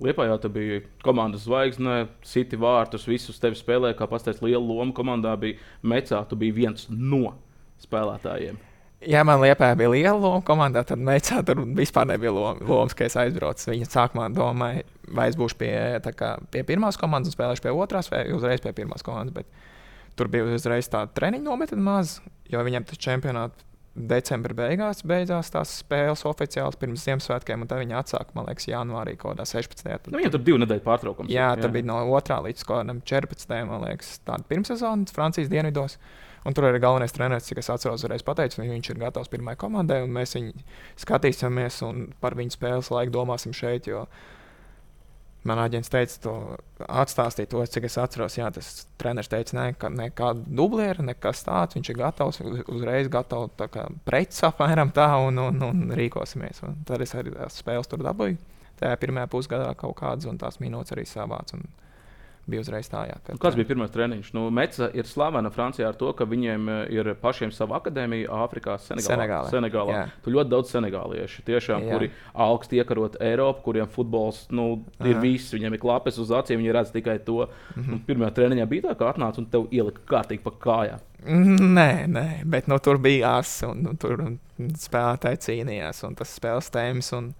Liepā jau tā bija komandas zvaigzne, City vārtus, visus tevi spēlēja, kā pastāstījis, liela loma komandā bija Mecā. Tu biji viens no spēlētājiem. Ja man Liepā bija liela loma komandā, tad Mecā tur vispār nebija lomas, ka es aizbraucu. Viņa sākumā domāja, vai es būšu pie, kā, pie pirmās komandas un spēlēšu pie otrās, vai uzreiz pie pirmās komandas. Bet tur bija uzreiz tāda treniņa nometne maz, jo viņam tas čempionāts decembra beigās beidzās tās spēles oficiāli pirms Ziemassvētkiem, un tad viņi atsāka, man liekas, janvārī kaut kādā 16. Tad, nu, ja tur bija divu nedēļu pārtraukums. Jā, jā, tā bija no 2. līdz 14. man liekas, tāda pirmsezona Francijas dienvidos. Un tur arī galvenais treneris, es atceros, reiz pateica, ka viņš ir gatavs pirmajai komandai, un mēs viņu skatīsimies un par viņu spēles laiku domāsim šeit. Jo Man aģents teica, to atstāstīt to, cik es atceros. Jā, tas treneris teica, ne, ka nekāda dublēra, nekas tāds. Viņš ir gatavs, uzreiz gatavs preces apmēram tā un, un, un rīkosimies. Un tad es arī tās spēles tur dabūju. Tajā pirmajā pusgadā kaut kādas un tās minūtes arī savāc. Un, bija uzreiz tā, jā, kad, Kāds bija pirmais treniņš? Nu, Meca ir slavena Francijā ar to, ka viņiem eh, ir pašiem sava akadēmija Āfrikā, Senegālā. Senegālā. Senegālā. Jā. Tu ļoti daudz senegāliešu, tiešām, jā. kuri augstu iekarot Eiropu, kuriem futbols nu, ir Aha. viss, viņiem ir klapes uz acīm, viņi redz tikai to. Mm -hmm. nu, pirmajā treniņā bija tā, ka atnāca un tev ielika kārtīgi pa kājām. Nē, nē, bet nu, tur bija asa un, un tur spēlētāji cīnījās un tas spēles tēmas. Un,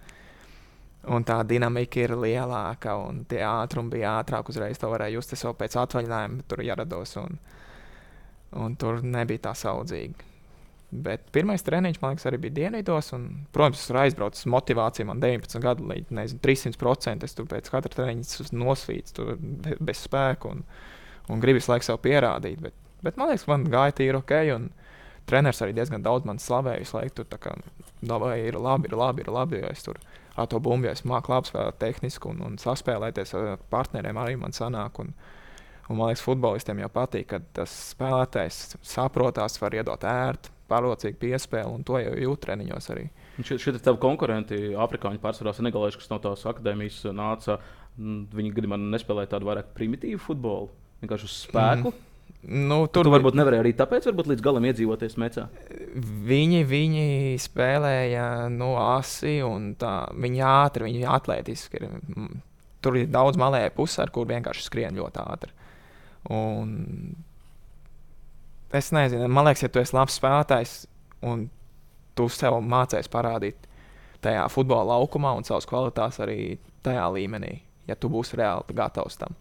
Un tā dinamika ir lielāka, un tie ātrumi bija ātrāk. Uzreiz to varēja just. Es jau pēc atvaļinājuma tur ierados, un, un tur nebija tā saudzīgi. Bet pirmais treniņš, man liekas, arī bija dienvidos. Un, protams, es tur aizbraucu ar motivāciju. Man 19 gadu līdz nezinu, 300%. Es tur pēc katra treniņa nosvītu bez spēka un, un gribu visu laiku sev pierādīt. Bet, bet man liekas, man gāja tīri ok. Un, treneris arī diezgan daudz man slavēja. Visu laiku tur tā kā, ir labi, ir labi, ir labi. Es tur ar to bumbu, es māku labi spēlēt tehniski un, un saspēlēties ar partneriem, arī man sanāk. Un, un man liekas, futbolistiem jau patīk, ka tas spēlētājs saprotās, var iedot ērtu, pārliecīgu piespēli, un to jau jūt treniņos arī. Šie, ir tavi konkurenti, afrikāņu pārsvarā senegalieši, kas no tās akadēmijas nāca. Viņi gadījumā nespēlēja tādu vairāk primitīvu futbolu, vienkārši uz spēku. Mm. Nu, tur tu varbūt nevarēja arī tāpēc, varbūt līdz galam iedzīvoties mecā. Viņi, viņi spēlēja no nu, asi un tā. Viņi ātri, viņi atletiski. Ir. Tur ir daudz malēju pusi, ar kur vienkārši skrien ļoti ātri. Un es nezinu, man liekas, ja tu esi labs spēlētājs un tu sev mācīsies parādīt tajā futbola laukumā un savas kvalitātes arī tajā līmenī, ja tu būsi reāli gatavs tam.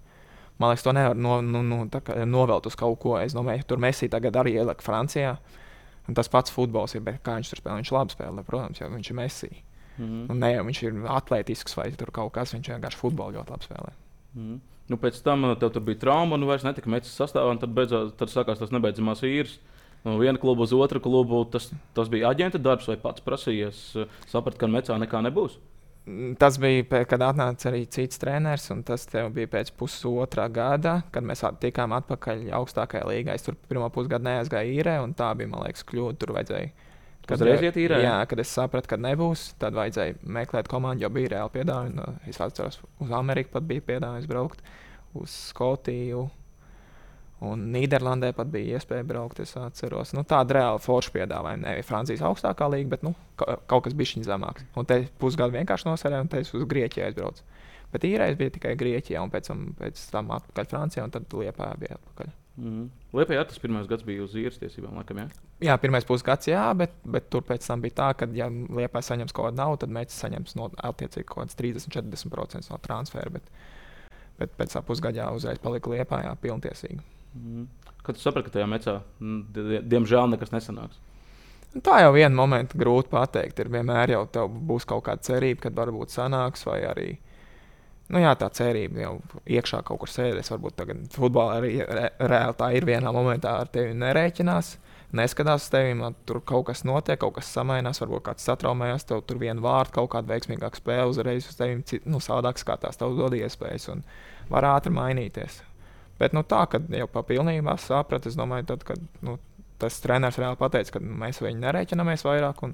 Man liekas, to nevar no, nu, nu, novelt uz kaut ko. Es domāju, tur Messi tagad arī ielika Francijā. Un tas pats futbols ir, bet kā viņš tur spēlē, viņš labi spēlē, protams, jo viņš ir Messi. Mm -hmm. Un ne jau viņš ir atletisks vai kaut kas, viņš vienkārši futbolu ļoti labi spēlē. Mm -hmm. Nu, pēc tam uh, tev tur bija trauma, un vairs netika metis sastāvā, tad, beidzot, tad sākās tas nebeidzamās īres. No viena kluba uz otru klubu tas, tas bija aģenta darbs, vai pats prasījies, uh, saprast, ka mecā nekā nebūs. Tas bija, kad atnāca arī cits treneris, un tas bija pēc pusotra gada, kad mēs tikām atpakaļ augstākajā līgā. Es tur pirmo pusgadu neaizgāju īrē, un tā bija, man liekas, kļūda. Tur vajadzēja. Kad, iet īrē, jā, kad es sapratu, ka nebūs, tad vajadzēja meklēt komandu, jo bija reāli piedāvājumi. Es atceros, uz Ameriku pat bija piedāvājums braukt, uz Skotiju, Un Nīderlandē pat bija iespēja braukt. Es atceros, nu, tāda reāla forša piedāvājuma. Nevis Francijas augstākā līnija, bet nu, kaut kas bija zemāks. Un te pusgadu vienkārši nosarēju, un te es uz Grieķiju aizbraucu. Bet īrais bija tikai Grieķijā, un pēc tam, pēc tam atpakaļ Francijā, un tad Lietpā bija atpakaļ. Mm. Lietpā tas pirmais gads bija uz īres tiesībām, laikam, jā? Jā, pirmais pusgads, jā, bet, bet tur pēc tam bija tā, ka, ja Lietpā saņems kaut kādu naudu, tad mēs saņems no attiecīgi kaut kāds 30-40% no transfera. Bet, bet pēc pusgadā uzreiz palika Lietpā, jā, pilntiesīgi. Mm. Kad tu saprati, ka tajā mecā mm, diemžēl nekas nesanāks? Tā jau viena momenta grūti pateikt. Ir vienmēr jau būs kaut kāda cerība, kad varbūt sanāks, vai arī nu, jā, tā cerība jau iekšā kaut kur sēdēs. Varbūt tagad futbolā arī re, reāli tā ir vienā momentā ar tevi nerēķinās. Neskatās uz tevi, tur kaut kas notiek, kaut kas samainās, varbūt kāds satraumējas, tev tur viena vārda, kaut kāda veiksmīgāka spēle uzreiz uz tevi, nu, savādāk skatās, tev dod iespējas un var ātri mainīties. Bet nu, tā, kad jau pilnībā sapratu, es domāju, tad, kad nu, tas treneris reāli pateica, ka mēs viņu nereiķinamies vairāk.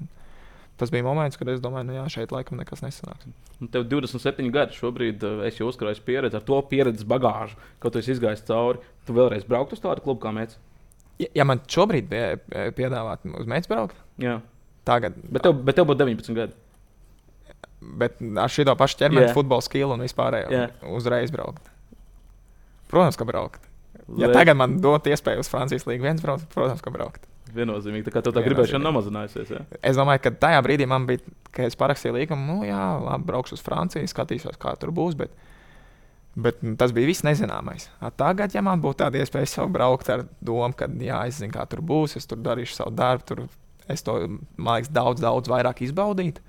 Tas bija moments, kad es domāju, ka nu, šeit laikam nekas nesanāks. Un tev 27 gadi šobrīd, eh, es jau uzkrāju pieredzi ar to pieredzes bagāžu, ko tu esi izgājis cauri. Tu vēlreiz brauktu uz tādu klubu kā mēs? Ja, ja man šobrīd bija piedāvāt uz mēģinājumu braukt, Jā. tagad. Bet tev, bet tev būtu 19 gadi. Bet ar šo pašu ķermeni, yeah. futbola stilu un vispārējo yeah. uzreiz braukt. Protams, ka braukt. Ja tagad man dot iespēju uz Francijas līniju viens braukt, protams, ka braukt. Viennozīmīgi, tā kā tā gribēšana nomazinājusies. Ja? Es domāju, ka tajā brīdī man bija, kad es parakstīju līgumu, nu, jā, labi, braukšu uz Franciju, skatīšos, kā tur būs. Bet, bet tas bija viss nezināmais. A tagad, ja man būtu tāda iespēja jau braukt ar domu, ka, jā, es zinu, kā tur būs, es tur darīšu savu darbu, tur es to, man liekas, daudz, daudz vairāk izbaudītu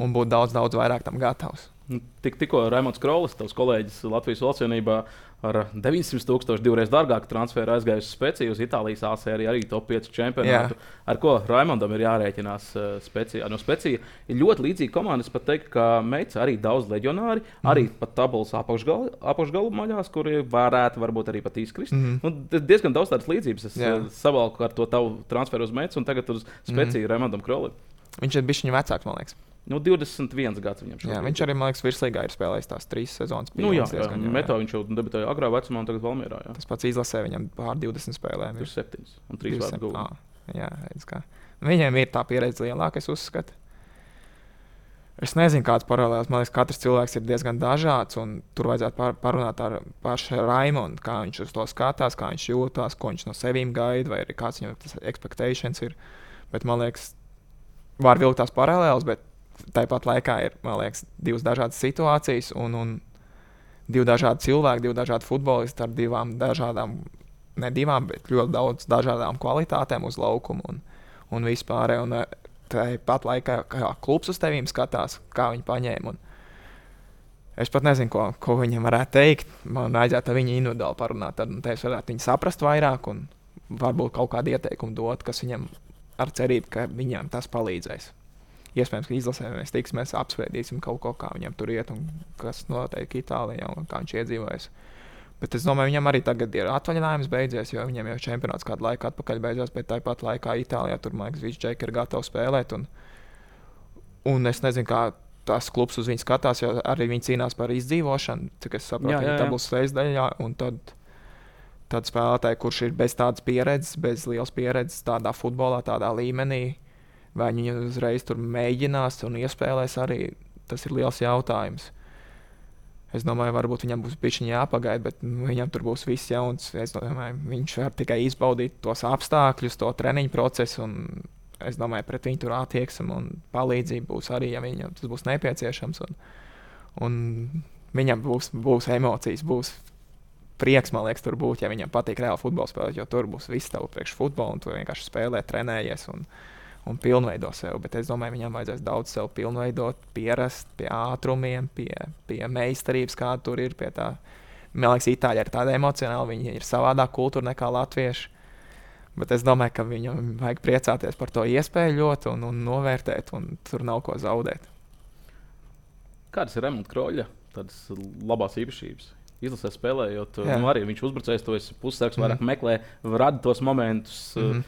un būt daudz, daudz vairāk tam gatavs. Nu, tik, tikko Raimons Krolis, tavs kolēģis Latvijas valstsvienībā, ar 900 tūkstošu divreiz dārgāku transferu aizgājusi uz Spēciju, uz Itālijas ASV arī, top 5 čempionātu. Jā. Ar ko Raimondam ir jārēķinās uh, Spēcijā? No Spēcija ir ļoti līdzīga komanda. Es pat teiktu, ka Meits arī daudz leģionāri, mm. arī pat tabulas apakšgalu, apakšgalu maļās, kuri varētu varbūt arī pat izkrist. Mm. Nu, diezgan daudz tādas līdzības. Es uh, savalku ar to tavu transferu uz Meits un tagad uz Spēciju mm. Raimondam Krolim. Viņš ir bijis viņa vecāks, man liekas. Nu, 21 gads viņam šobrīd. Jā, viņš arī, man liekas, virslīgā ir spēlējis tās trīs sezonas. Nu, jā, jā, jā. Metā viņš jau debitēja agrā vecumā, un tagad Valmierā. Jā. Tas pats izlasē viņam pār 20 spēlēm. Ir 7 un 3 vārdu gūti. Jā, redz, kā. Viņiem ir tā pieredze lielāka, es uzskatu. Es nezinu, kāds paralēls. Man liekas, katrs cilvēks ir diezgan dažāds. Tur vajadzētu par, parunāt ar pašu Raimondu, kā viņš uz to skatās, kā viņš jūtas, ko viņš no sevis gaida, vai kāds viņam tas expectations ir. Bet man liekas, var vilkt tās paralēlas, bet tāpat laikā ir liekas, divas dažādas situācijas un, un divi dažādi cilvēki, divi dažādi futbolisti ar divām dažādām, ne divām, bet ļoti daudz dažādām kvalitātēm uz laukuma un, un vispār. Un eh, tāpat laikā, kā klubs uz tevīm skatās, kā viņi paņēma. Es pat nezinu, ko, ko viņam varētu teikt. Man vajadzētu ar viņu individuāli parunāt. Tad nu, es varētu viņu saprast vairāk un varbūt kaut kādu ieteikumu dot, kas viņam ar cerību, ka viņam tas palīdzēs iespējams, ka izlasē mēs tiksimies, apspriedīsim kaut ko, kā viņam tur iet un kas notiek Itālijā un kā viņš iedzīvojas. Bet es domāju, viņam arī tagad ir atvaļinājums beidzies, jo viņam jau čempionāts kādu laiku atpakaļ beidzās, bet tāpat laikā Itālijā tur, man liekas, viņš džeki ir gatavs spēlēt. Un, un es nezinu, kā tas klubs uz viņu skatās, jo arī viņi cīnās par izdzīvošanu, cik es saprotu, tā būs sēždaļā. Tad, tad spēlētāji, kurš ir bez tādas pieredzes, bez lielas pieredzes tādā futbolā, tādā līmenī, Vai viņi uzreiz tur mēģinās un iespēlēs arī, tas ir liels jautājums. Es domāju, varbūt viņam būs bijis jāpagaida, bet viņam tur būs viss jauns. Es domāju, viņš var tikai izbaudīt tos apstākļus, to treniņu procesu. Es domāju, pret viņu tur attieksme un palīdzība būs arī, ja viņam tas būs nepieciešams. Un, un viņam būs, būs emocijas, būs prieks, man liekas, tur būt, ja viņam patīk reāli futbols spēlēt, jo tur būs viss tev priekš futbola, un tu vienkārši spēlē, trenējies. Un, uh, un pilnveido sevi. Bet es domāju, viņam vajadzēs daudz sev pilnveidot, pierast pie ātrumiem, pie, pie meistarības, kāda tur ir. Man liekas, Itāļi ir tāda emocionāla, viņi ir savādāk kultūra nekā latvieši. Bet es domāju, ka viņam vajag priecāties par to iespēju ļoti un, un novērtēt, un tur nav ko zaudēt. Kādas ir Remonta Kroļa labās īpašības? Izlasē spēlējot, Jā. nu, arī viņš uzbrucējs, to pussargs vairāk mm. meklē, rada tos momentus. Mm -hmm.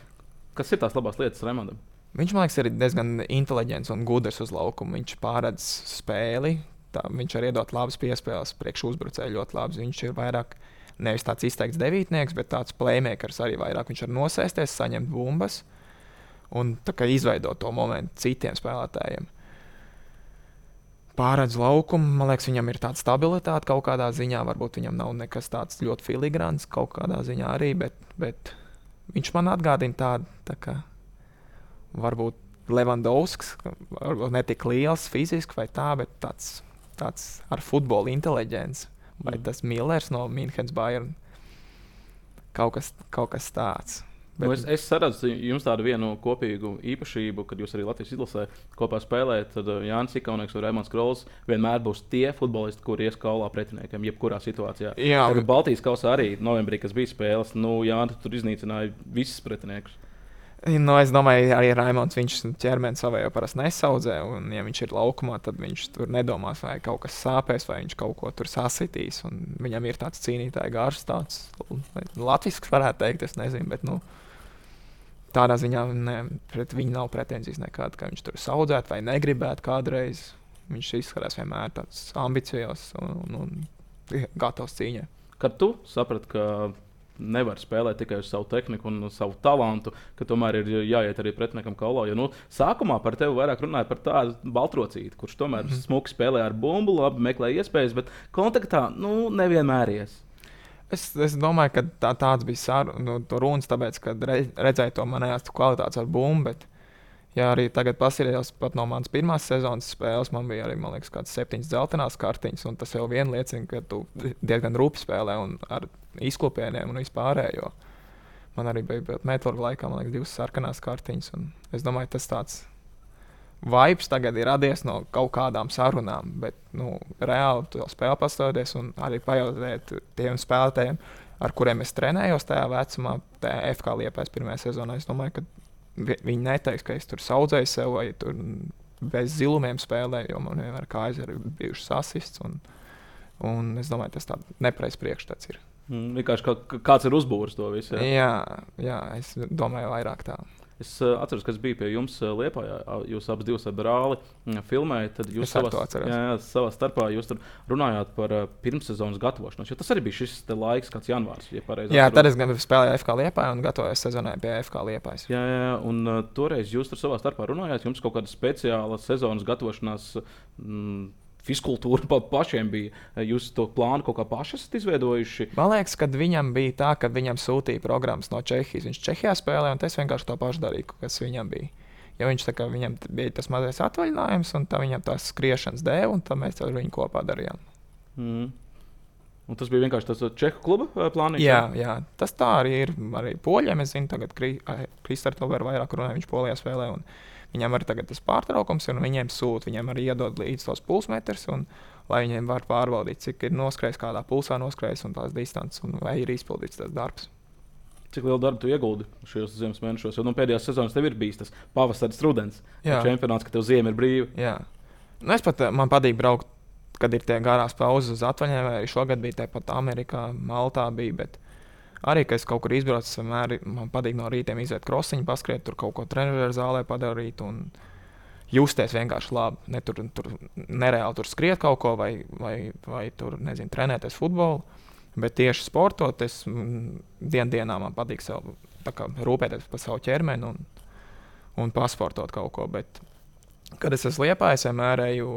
Kas ir tās labās lietas Remontam? Viņš man liekas, ir diezgan inteliģents un gudrs uz laukuma. Viņš pārredz spēli, tā, viņš arī iedod labas piespēles, priekš uzbrucēju ļoti labs. Viņš ir vairāk nevis tāds izteikts devītnieks, bet tāds playmakers arī vairāk. Viņš var nosēsties, saņemt bumbas un izveidot to momentu citiem spēlētājiem. Pārredz laukumu, man liekas, viņam ir tāda stabilitāte kaut kādā ziņā. Varbūt viņam nav nekas tāds ļoti filigrāns kaut kādā ziņā arī, bet, bet viņš man atgādina tādu. Tā varbūt Levandovskis, varbūt ne tik liels fiziski vai tā, bet tāds, tāds ar futbola inteliģenci. Vai mm. tas Millers no Münchenes Bayern? Kaut kas, kaut kas tāds. Bet... Nu, es, es saredzu jums tādu vienu kopīgu īpašību, kad jūs arī Latvijas izlasē kopā spēlējat. Tad uh, Jānis Kalniņš un Raimons Krols vienmēr būs tie futbolisti, kuriem ies kaulā pretiniekiem, jebkurā situācijā. Jā, bet... Baltijas kausā arī novembrī, kas bija spēles, nu, Jānis tur iznīcināja visus pretiniekus. Nu, es domāju, arī Raimons viņš ķermeni savā jau parasti nesaudzē. Un, ja viņš ir laukumā, tad viņš tur nedomās, vai kaut kas sāpēs, vai viņš kaut ko tur sasitīs. Viņam ir tāds cīnītāja gars, tāds latviešu varētu teikt, es nezinu. Bet, nu, tādā ziņā ne, pret viņu nav pretenzijas nekādas, ka viņš tur saudzētu vai negribētu kādreiz. Viņš izskatās vienmēr tāds ambiciozs un, un, un gatavs cīņai. Kad tu saprati, ka nevar spēlēt tikai uz savu tehniku un savu talantu, ka tomēr ir jāiet arī pretiniekam kaulā. Jo nu, sākumā par tevi vairāk runāja par tādu baltrocīti, kurš tomēr mm -hmm. smuki spēlē ar bumbu, labi meklē iespējas, bet kontaktā nu, nevienmēr ies. Es, es domāju, ka tā, tāds bija sar, nu, runas, tāpēc, ka re, redzēju to manējās kvalitātes ar bumbu. Bet... Jā, arī tagad paskatījos pat no manas pirmās sezonas spēles. Man bija arī, man liekas, kādas septiņas dzeltenas kartiņas, un tas jau vien liecina, ka tu diezgan rūpīgi spēlē un ar izklopieniem un vispārējo. Man arī bija metāla laikā, man liekas, divas sarkanās kartiņas. Es domāju, tas tāds vibes tagad ir radies no kaut kādām sarunām, bet nu, reāli to spēli pastāvēties un arī pajautāt tiem spēlētājiem, ar kuriem es trenējos tajā vecumā, tajā FK liepais pirmajā sezonā. Es domāju, ka viņi neteiks, ka es tur audzēju sev vai tur bez zilumiem spēlēju, jo man vienmēr kājas ir bijušas asists. Un, un es domāju, tas tāds nepareizs priekšstats ir. Mm, vienkārši kā, kāds ir uzbūvēts to visu. Jā? jā, jā, es domāju, vairāk tā. Es uh, atceros, ka es biju pie jums uh, Lietpā. Jūs divas ar brāli uh, filmējāt. Tad jūs savā, jā, jā, savā starpā jūs runājāt par uh, pirmssezonas gatavošanos. Tas arī bija šis laiks, kāds janvārs. Ja jā, tad es gan spēlēju FK Lietpā un gatavojos sezonai pie FK Lietpā. Jā, jā, un uh, toreiz jūs tur savā starpā runājāt. Jums kaut kāda speciāla sezonas gatavošanās. Mm, Fiskultūra pa pašiem bija. Jūs to plānu kaut kā paši esat izveidojuši? Man liekas, ka viņam bija tā, ka viņam sūtīja programmas no Čehijas. Viņš Čehijā spēlēja, un es vienkārši to pašu darīju, kas viņam bija. Jo viņš kā, viņam bija tas mazais atvaļinājums, un viņam tās skriešanas dēļ, un mēs ar viņu kopā darījām. Mm. Un tas bija vienkārši tas čehu kluba plāns. Jā, jā, tas tā arī ir. Arī poļiem es zinu, tagad Kristers Tober vairāk runāja, viņš polijā spēlē. Un, uh, Viņam arī tagad tas pārtraukums, un viņiem sūta, viņiem arī iedod līdzi tos pulsmetrus, un, lai viņiem var pārbaudīt, cik ir noskrējis, kādā pulsā noskrējis un tās distances, un vai ir izpildīts tas darbs. Cik lielu darbu tu ieguldi šajos ziemas mēnešos? Jo nu, pēdējās sezonas tev ir bijis tas pavasaris, rudens, čempionāts, ka tev ziema ir brīva. Jā. Nu, es pat man patīk braukt, kad ir tie garās pauzes uz atvaļinājumiem. Šogad bija tāpat Amerikā, Maltā bija. Bet Arī, kad es kaut kur izbraucu, vienmēr man patīk no rīta iziet krosiņu, paskriet, tur kaut ko treniņu zālē padarīt. Un justies vienkārši labi. Ne tur, tur nereāli tur skriet kaut ko vai, vai, vai tur, nezinu, trenēties futbolu. Bet tieši sportot, es dien dienā man patīk sev, kā, rūpēties par savu ķermeni un, un pasportot kaut ko. Bet Kad es esmu liepājis, vienmēr eju,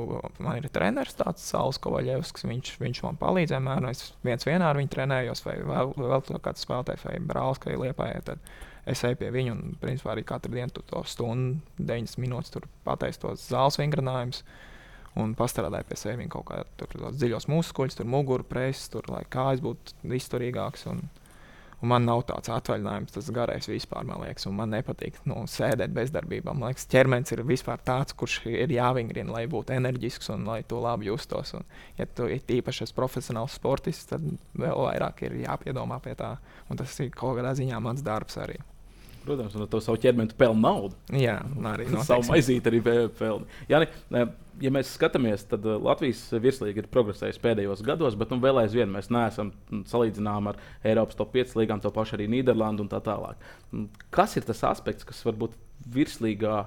man ir treneris tāds Sauls Kovaļevskis, viņš, viņš man palīdz vienmēr, es viens vienā ar viņu trenējos, vai vēl, vēl kāds spēlētājs, vai brālis, ka ir liepājā, tad es eju pie viņa un, principā, arī katru dienu tu to stundu, 90 minūtes tur pateicu tos zāles vingrinājumus un pastrādāju pie sevis kaut kādus dziļos muskuļus, tur muguru preses, tur, lai kājas būtu izturīgākas. Un, Un man nav tāds atvaļinājums, tas garais vispār, man liekas, un man nepatīk nu, sēdēt bezdarbībā. Man liekas, ķermenis ir vispār tāds, kurš ir jāvingrina, lai būtu enerģisks un lai to labi justos. Un, ja tu esi īpašs profesionāls sportists, tad vēl vairāk ir jāpiedomā pie tā. Un tas ir kaut kādā ziņā mans darbs arī. Protams, un ar to savu ķermeni pelnu naudu. Jā, arī no [laughs] savu maizīti arī pelnu. Jāni, ja mēs skatāmies, tad uh, Latvijas virslīga ir progresējusi pēdējos gados, bet nu, vēl aizvien mēs neesam salīdzināmi ar Eiropas top 5 līgām, to pašu arī Nīderlandu un tā tālāk. Kas ir tas aspekts, kas varbūt virslīgā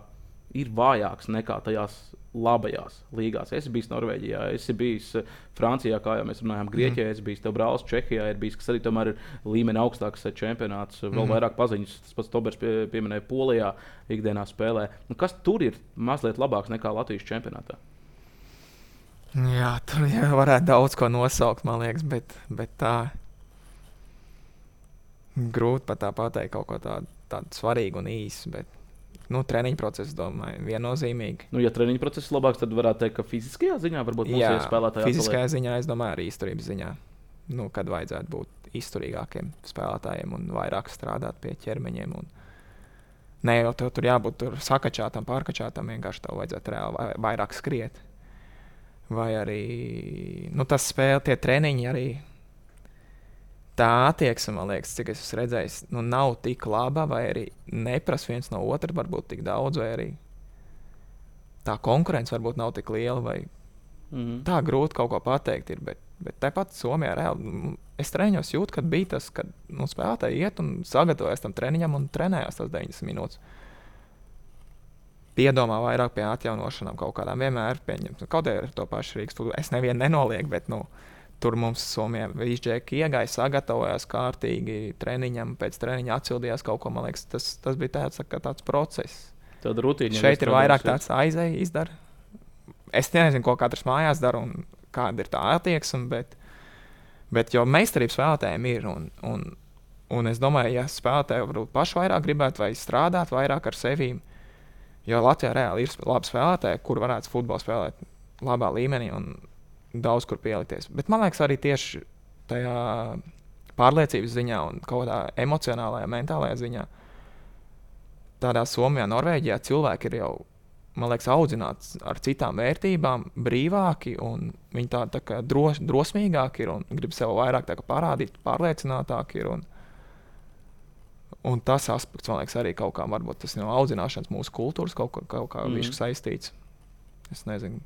ir vājāks nekā tajās labajās līgās. Es biju Norvēģijā, es biju Francijā, kā jau mēs runājām, Grieķijā, mm. es biju tev brālis Čehijā, ir bijis, kas arī tomēr ir līmenis augstāks čempionāts, vēl mm. vairāk paziņas. Tas pats Tobers pie, pieminēja Polijā, ikdienā spēlē. Nu, kas tur ir mazliet labāks nekā Latvijas čempionātā? Jā, tur jau varētu daudz ko nosaukt, man liekas, bet, bet tā grūti pat tā pateikt kaut ko tādu, tādu svarīgu un īsu. Bet nu, treniņu process, domāju, viennozīmīgi. Nu, ja treniņu process ir labāks, tad varētu teikt, ka fiziskajā ziņā varbūt mums ir spēlētāji. Fiziskajā atpaliek. ziņā, es domāju, arī izturības ziņā. Nu, kad vajadzētu būt izturīgākiem spēlētājiem un vairāk strādāt pie ķermeņiem. Un... Nē, jau tur, tur jābūt tur sakačātam, pārkačātam, vienkārši tev vajadzētu reāli vairāk skriet. Vai arī nu, tas spēle, tie treniņi arī tā attieksme, man liekas, cik es esmu redzējis, nu, nav tik laba, vai arī neprasa viens no otra varbūt tik daudz, vai arī tā konkurence varbūt nav tik liela. Vai... Mm -hmm. Tā grūti kaut ko pateikt. Ir, bet, bet tāpat Somijā reāli nu, es treniņos jūtu, ka bija tas, ka nu, spēlētāji iet un sagatavojas tam treniņam un trenējās tās 90 minūtes. Piedomā vairāk pie atjaunošanām kaut kādām. Vienmēr pieņemt, kaut arī ar to pašu Rīgas. Es nevienu nenolieku, bet nu, Tur mums Somijā izģēka iegāja, sagatavojās kārtīgi treniņam, pēc treniņa atsildījās kaut ko. Man liekas, tas, tas bija tāds, tāds process. Tāda rutīna. Šeit ir vairāk tāds aizēja izdara. Es nezinu, ko katrs mājās dara un kāda ir tā attieksme, bet, bet jau meistarības spēlētājiem ir. Un, un, un es domāju, ja spēlētāji varbūt paši vairāk gribētu vai strādāt vairāk ar sevi, jo Latvijā reāli ir labi spēlētāji, kur varētu futbolu spēlēt labā līmenī. Un, daudz kur pielikties. Bet man liekas, arī tieši tajā pārliecības ziņā un kaut kādā emocionālajā, mentālajā ziņā. Tādā Somijā, Norvēģijā cilvēki ir jau man liekas, audzināts ar citām vērtībām, brīvāki un viņi tādi tā kā dros, drosmīgāki ir un grib sev vairāk parādīt, pārliecinātāki ir. Un, un tas aspekts, man liekas, arī kaut kā varbūt tas no audzināšanas mūsu kultūras kaut, kaut, kaut kā mm. saistīts. Es nezinu.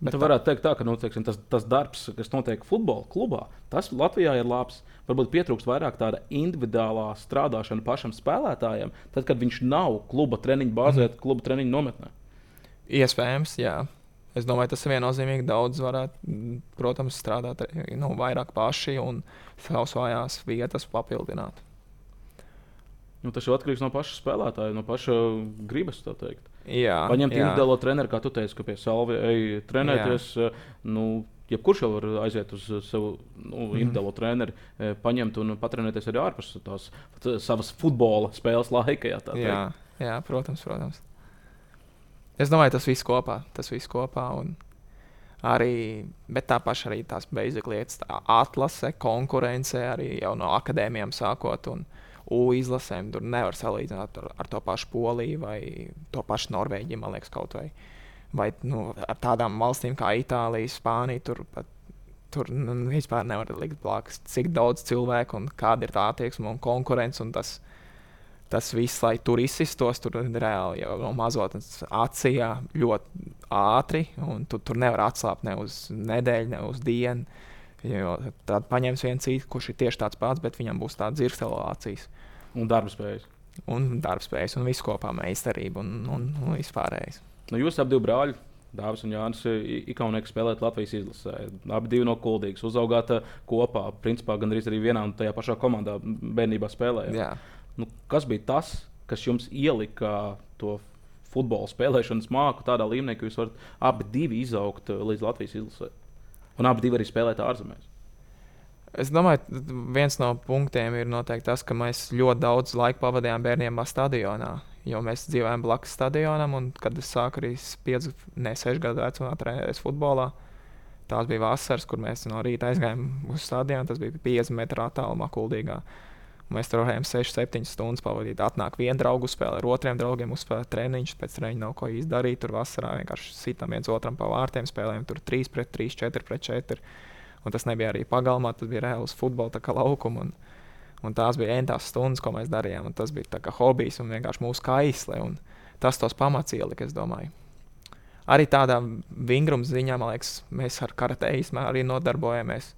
Bet tā varētu teikt, tā, ka nu, teiksim, tas, tas darbs, kas notiek futbola klubā, tas Latvijā ir labs. Varbūt pietrūkst vairāk tāda individuālā strādāšana pašam spēlētājam, tad, kad viņš nav kluba treniņa bāzē, mm. kluba treniņa nometnē. Iespējams, jā. Es domāju, tas viennozīmīgi daudz varētu, protams, strādāt nu, vairāk paši un savas vājās vietas papildināt. Nu, tas jau atkarīgs no paša spēlētāja, no paša gribas. Jā, Paņemt individuālo treneru, kā tu teici, ka pie salvi ej trenēties. Jā. Nu, jebkurš jau var aiziet uz savu nu, mhm. individuālo mm. treneri, paņemt un patrenēties arī ārpus tās savas futbola spēles laika. Jā, jā, jā, protams, protams. Es domāju, tas viss kopā. Tas viss kopā un arī, bet tā paša arī tās beigas lietas, tā atlase, konkurence arī jau no akadēmijām sākot. Un, U izlasēm tur nevar salīdzināt ar, ar to pašu Poliju vai to pašu Norvēģiju, man liekas, kaut vai. Vai nu, ar tādām valstīm kā Itālija, Spānija. Tur pat tur nu, vispār nevar likt blakus, cik daudz cilvēku un kāda ir tā attieksme un konkurence. Un tas, tas viss, lai tur izsistos, tur reāli jau no mazotnes acījā ļoti ātri. Tu tur nevar atslābt ne uz nedēļu, ne uz dienu. Jo tad paņems viens citu, kurš ir tieši tāds pats, bet viņam būs tādas zirgstelācijas. Un darbspējas. Un darbspējas, un viss kopā meistarība un, un, un vispārējais. Nu, jūs abi brāļi, Dāvis un Jānis, Ikaunieks spēlēt Latvijas izlasē. Abi divi no Kuldīgas uzaugāt eh, kopā. Principā gandrīz arī vienā un tajā pašā komandā bērnībā spēlējāt. Nu, kas bija tas, kas jums ielika to futbola spēlēšanas māku tādā līmenī, ka jūs varat abi divi izaugt eh, līdz Latvijas izlasē? Un abi arī spēlēt ārzemēs. Es domāju, viens no punktiem ir noteikti tas, ka mēs ļoti daudz laika pavadījām bērniem stadionā. Jo mēs dzīvojam blakus stadionam, un kad es sāku arī 5, ne 6 gadu vecumā trenēties futbolā, tās bija vasaras, kur mēs no rīta aizgājām uz stadionu. Tas bija 50 metru attālumā, kuldīgā. Mēs tur varējām 6, 7 stundas pavadīt. Atnāk viena draugu spēle, ar otriem draugiem uzspēlēt treniņus, pēc treniņa nav ko izdarīt. Tur vasarā vienkārši sitam viens otram pa vārtiem, spēlējām tur 3 pret 3, 4 pret 4. Un tas nebija arī pagalmā, tas bija reāls futbola laukums. Un, un tās bija entās stundas, ko mēs darījām. Tas bija kā hobijs un vienkārši mūsu kaisle. Tas tos pamats ielika, es domāju. Arī tādā vingruma ziņā, man liekas, mēs ar karateismu arī nodarbojamies.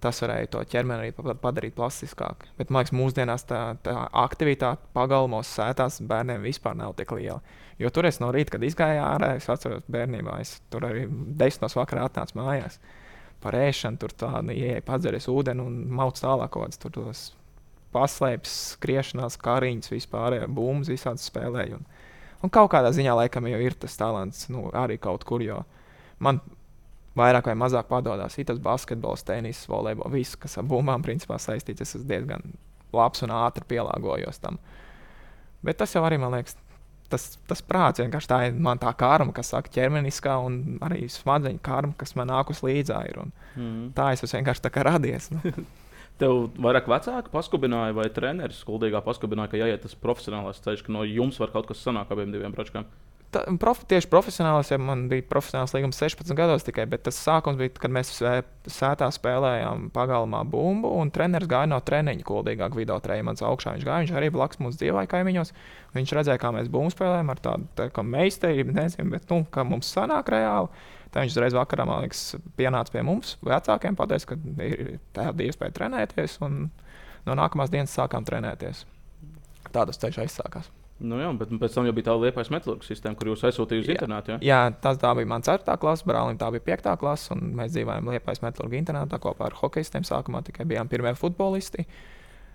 Tas varēja to ķermeni arī padarīt plastiskāku. Bet man liekas, mūsdienās tā, tā aktivitāte pagalmos, sētās bērniem vispār nav tik liela. Jo tur es no rīta, kad izgāju ārā, es atceros bērnībā, es tur arī desmitos vakarā atnācu mājās par ēšanu, tur tāda ieeja, padzeries ūdeni un mauc tālāk kaut kādas tur tos paslēpes, skriešanās, kariņas, vispār bumbas, visādas spēlēju. Un, un kaut kādā ziņā laikam jau ir tas talants, nu, arī kaut kur, jo man vairāk vai mazāk padodas tas basketbols, tenis, volejbols, viss, kas ar bumbām principā saistīts. Es esmu diezgan labs un ātri pielāgojos tam. Bet tas jau arī man liekas, tas, tas prāts vienkārši tā ir man tā karma, kas saka, ķermeniskā un arī smadzeņu karma, kas man nākus līdzā. Ir, mm. Tā es esmu vienkārši tā kā radies. Nu. [laughs] Tev vairāk vecāki paskubināja, vai treneris skuldīgā paskubināja, ka jāiet tas profesionālais ceļš, ka no jums var kaut kas sanākt abiem diviem bračkām? Tā, prof, tieši profesionāls, ja man bija profesionāls līgums 16 gados tikai, bet tas sākums bija, kad mēs sētā spēlējām pagalmā bumbu, un treneris gāja no treniņa kuldīgāk video trījumā augšā. Viņš gāja, viņš arī blakus mums dzīvoja kaimiņos. Viņš redzēja, kā mēs bumbu spēlējam ar tādu tā, tā meistarību, nezinu, bet nu, kā mums sanāk reāli. Tā viņš uzreiz vakarā, man liekas, pienāca pie mums, vecākiem, pateica, ka ir tāda iespēja trenēties, un no nākamās dienas sākām trenēties. Tādas ceļš aizsākās. Nu jā, bet pēc tam jau bija tā liepais metālurgas sistēma, kur jūs aizsūtījāt uz internātu. Jā, jā tas bija mans 4. klases, brālim tā bija 5. klase, un mēs dzīvojām liepais metālurgas internātā kopā ar hokeistiem. Sākumā tikai bijām pirmie futbolisti.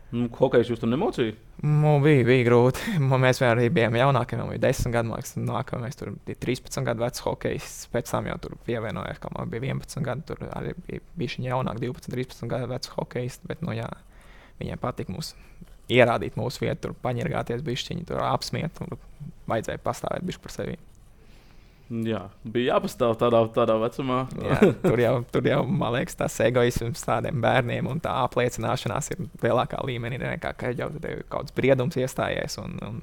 Nu, hokejs jūs tur nemocījāt? Nu, bija, bija grūti. [laughs] Mēs arī bijām jaunākie, man bija 10 gadu, liekas, nākamais tur bija 13 gadu vecs hokejs. Pēc tam jau tur pievienojās, kā man bija 11 gadu, tur arī bija bijuši jaunāk, 12, 13 gadu vecs hokejs. Bet, nu, jā, viņiem patika mūsu ierādīt mūsu vietu, tur paņirgāties, bišķiņi, tur apsmiet, un vajadzēja pastāvēt bišķi par sevi. Jā, bija jāpastāv tādā, tādā vecumā. Jā, tur, jau, tur jau, man liekas, tas egoisms tādiem bērniem un tā apliecināšanās ir lielākā līmenī nekā, ka jau kaut kāds briedums iestājies un, un,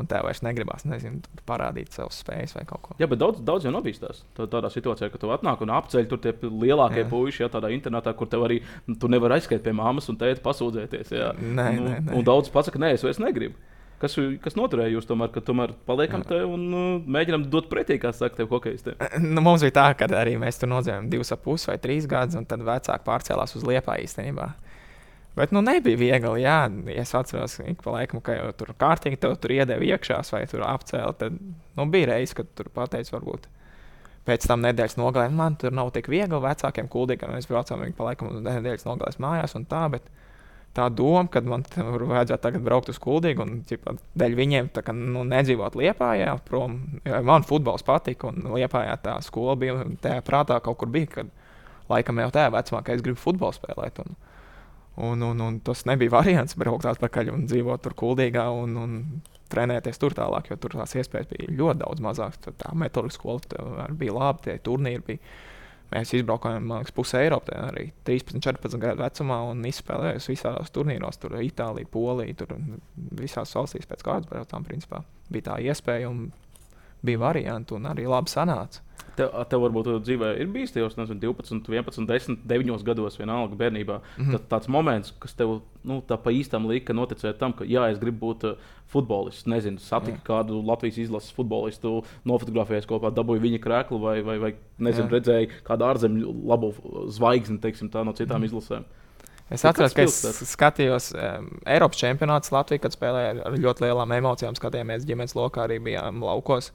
un tev vairs negribas nezinu, parādīt savas spējas vai kaut ko. Jā, bet daudz, daudz jau nobīstās. Tādā situācijā, ka tu atnāk un apceļ tur tie lielākie Jā. puiši, ja tādā internetā, kur tev arī nu, tu nevari aizskriet pie māmas un tēta pasūdzēties. Jā. Nē, nu, nē, nē. Un daudz pasakā, nē, es vairs negribu. Kas, kas noturēja jūs tomēr, ka tomēr paliekam te un uh, mēģinām dot pretī, kā saka, tev hokeistiem? Nu, mums bija tā, ka arī mēs tur nodzīvojām divus ap pusi vai trīs gadus, un tad vecāki pārcēlās uz Liepā īstenībā. Bet nu, nebija viegli. Jā, es atceros, ka pa laikam, ka jau tur kārtīgi tev tur iedeva iekšā, vai tur apcēla. Tad nu, bija reizes, kad tur pateica, varbūt pēc tam nedēļas nogalē, man tur nav tik viegli vecākiem kuldīgiem. Mēs braucām viņi pa laikam nedēļas nogalēs mājās un tā. Bet, Tā doma, ka man tur vajadzētu tagad braukt uz Kuldīgu un ķipa, dēļ viņiem tā, ka, nu, nedzīvot Lietpā, prom. Man futbols patika, un Lietpā tā skola bija. Tajā prātā kaut kur bija, kad laikam jau tajā vecumā, ka es gribu futbolu spēlēt. Un, un, un, un tas nebija variants braukt atpakaļ un dzīvot tur Kuldīgā un, un trenēties tur tālāk, jo tur tās iespējas bija ļoti daudz mazākas. Tā metodika skola bija laba, tie turnīri bija. Mēs izbraukājām, man liekas, pusi Eiropā, arī 13, 14 gadu vecumā un izspēlējām visās turnīros. Tur Itālija, Polija, tur visās valstīs pēc kārtas braucām. Principā. Bija tā iespēja un bija varianti, un arī labi sanāca. Tev, tev varbūt dzīvē ir bijis tajos nezinu, 12, 11, 10, 9 gados, vienalga bērnībā. Mm -hmm. Tad tāds moments, kas tev nu, tā pa īstam lika noticēt tam, ka jā, es gribu būt uh, futbolists. Nezinu, satiku jā. kādu Latvijas izlases futbolistu, nofotografējies kopā, dabūju viņa krēslu vai, vai, vai nezinu, jā. redzēju kādu ārzemju labu zvaigzni teiksim, tā, no citām mm. izlasēm. Es atceros, ka es skatījos um, Eiropas čempionāts Latvijā, kad spēlēja ar ļoti lielām emocijām. Skatījāmies ģimenes lokā, arī bijām laukos.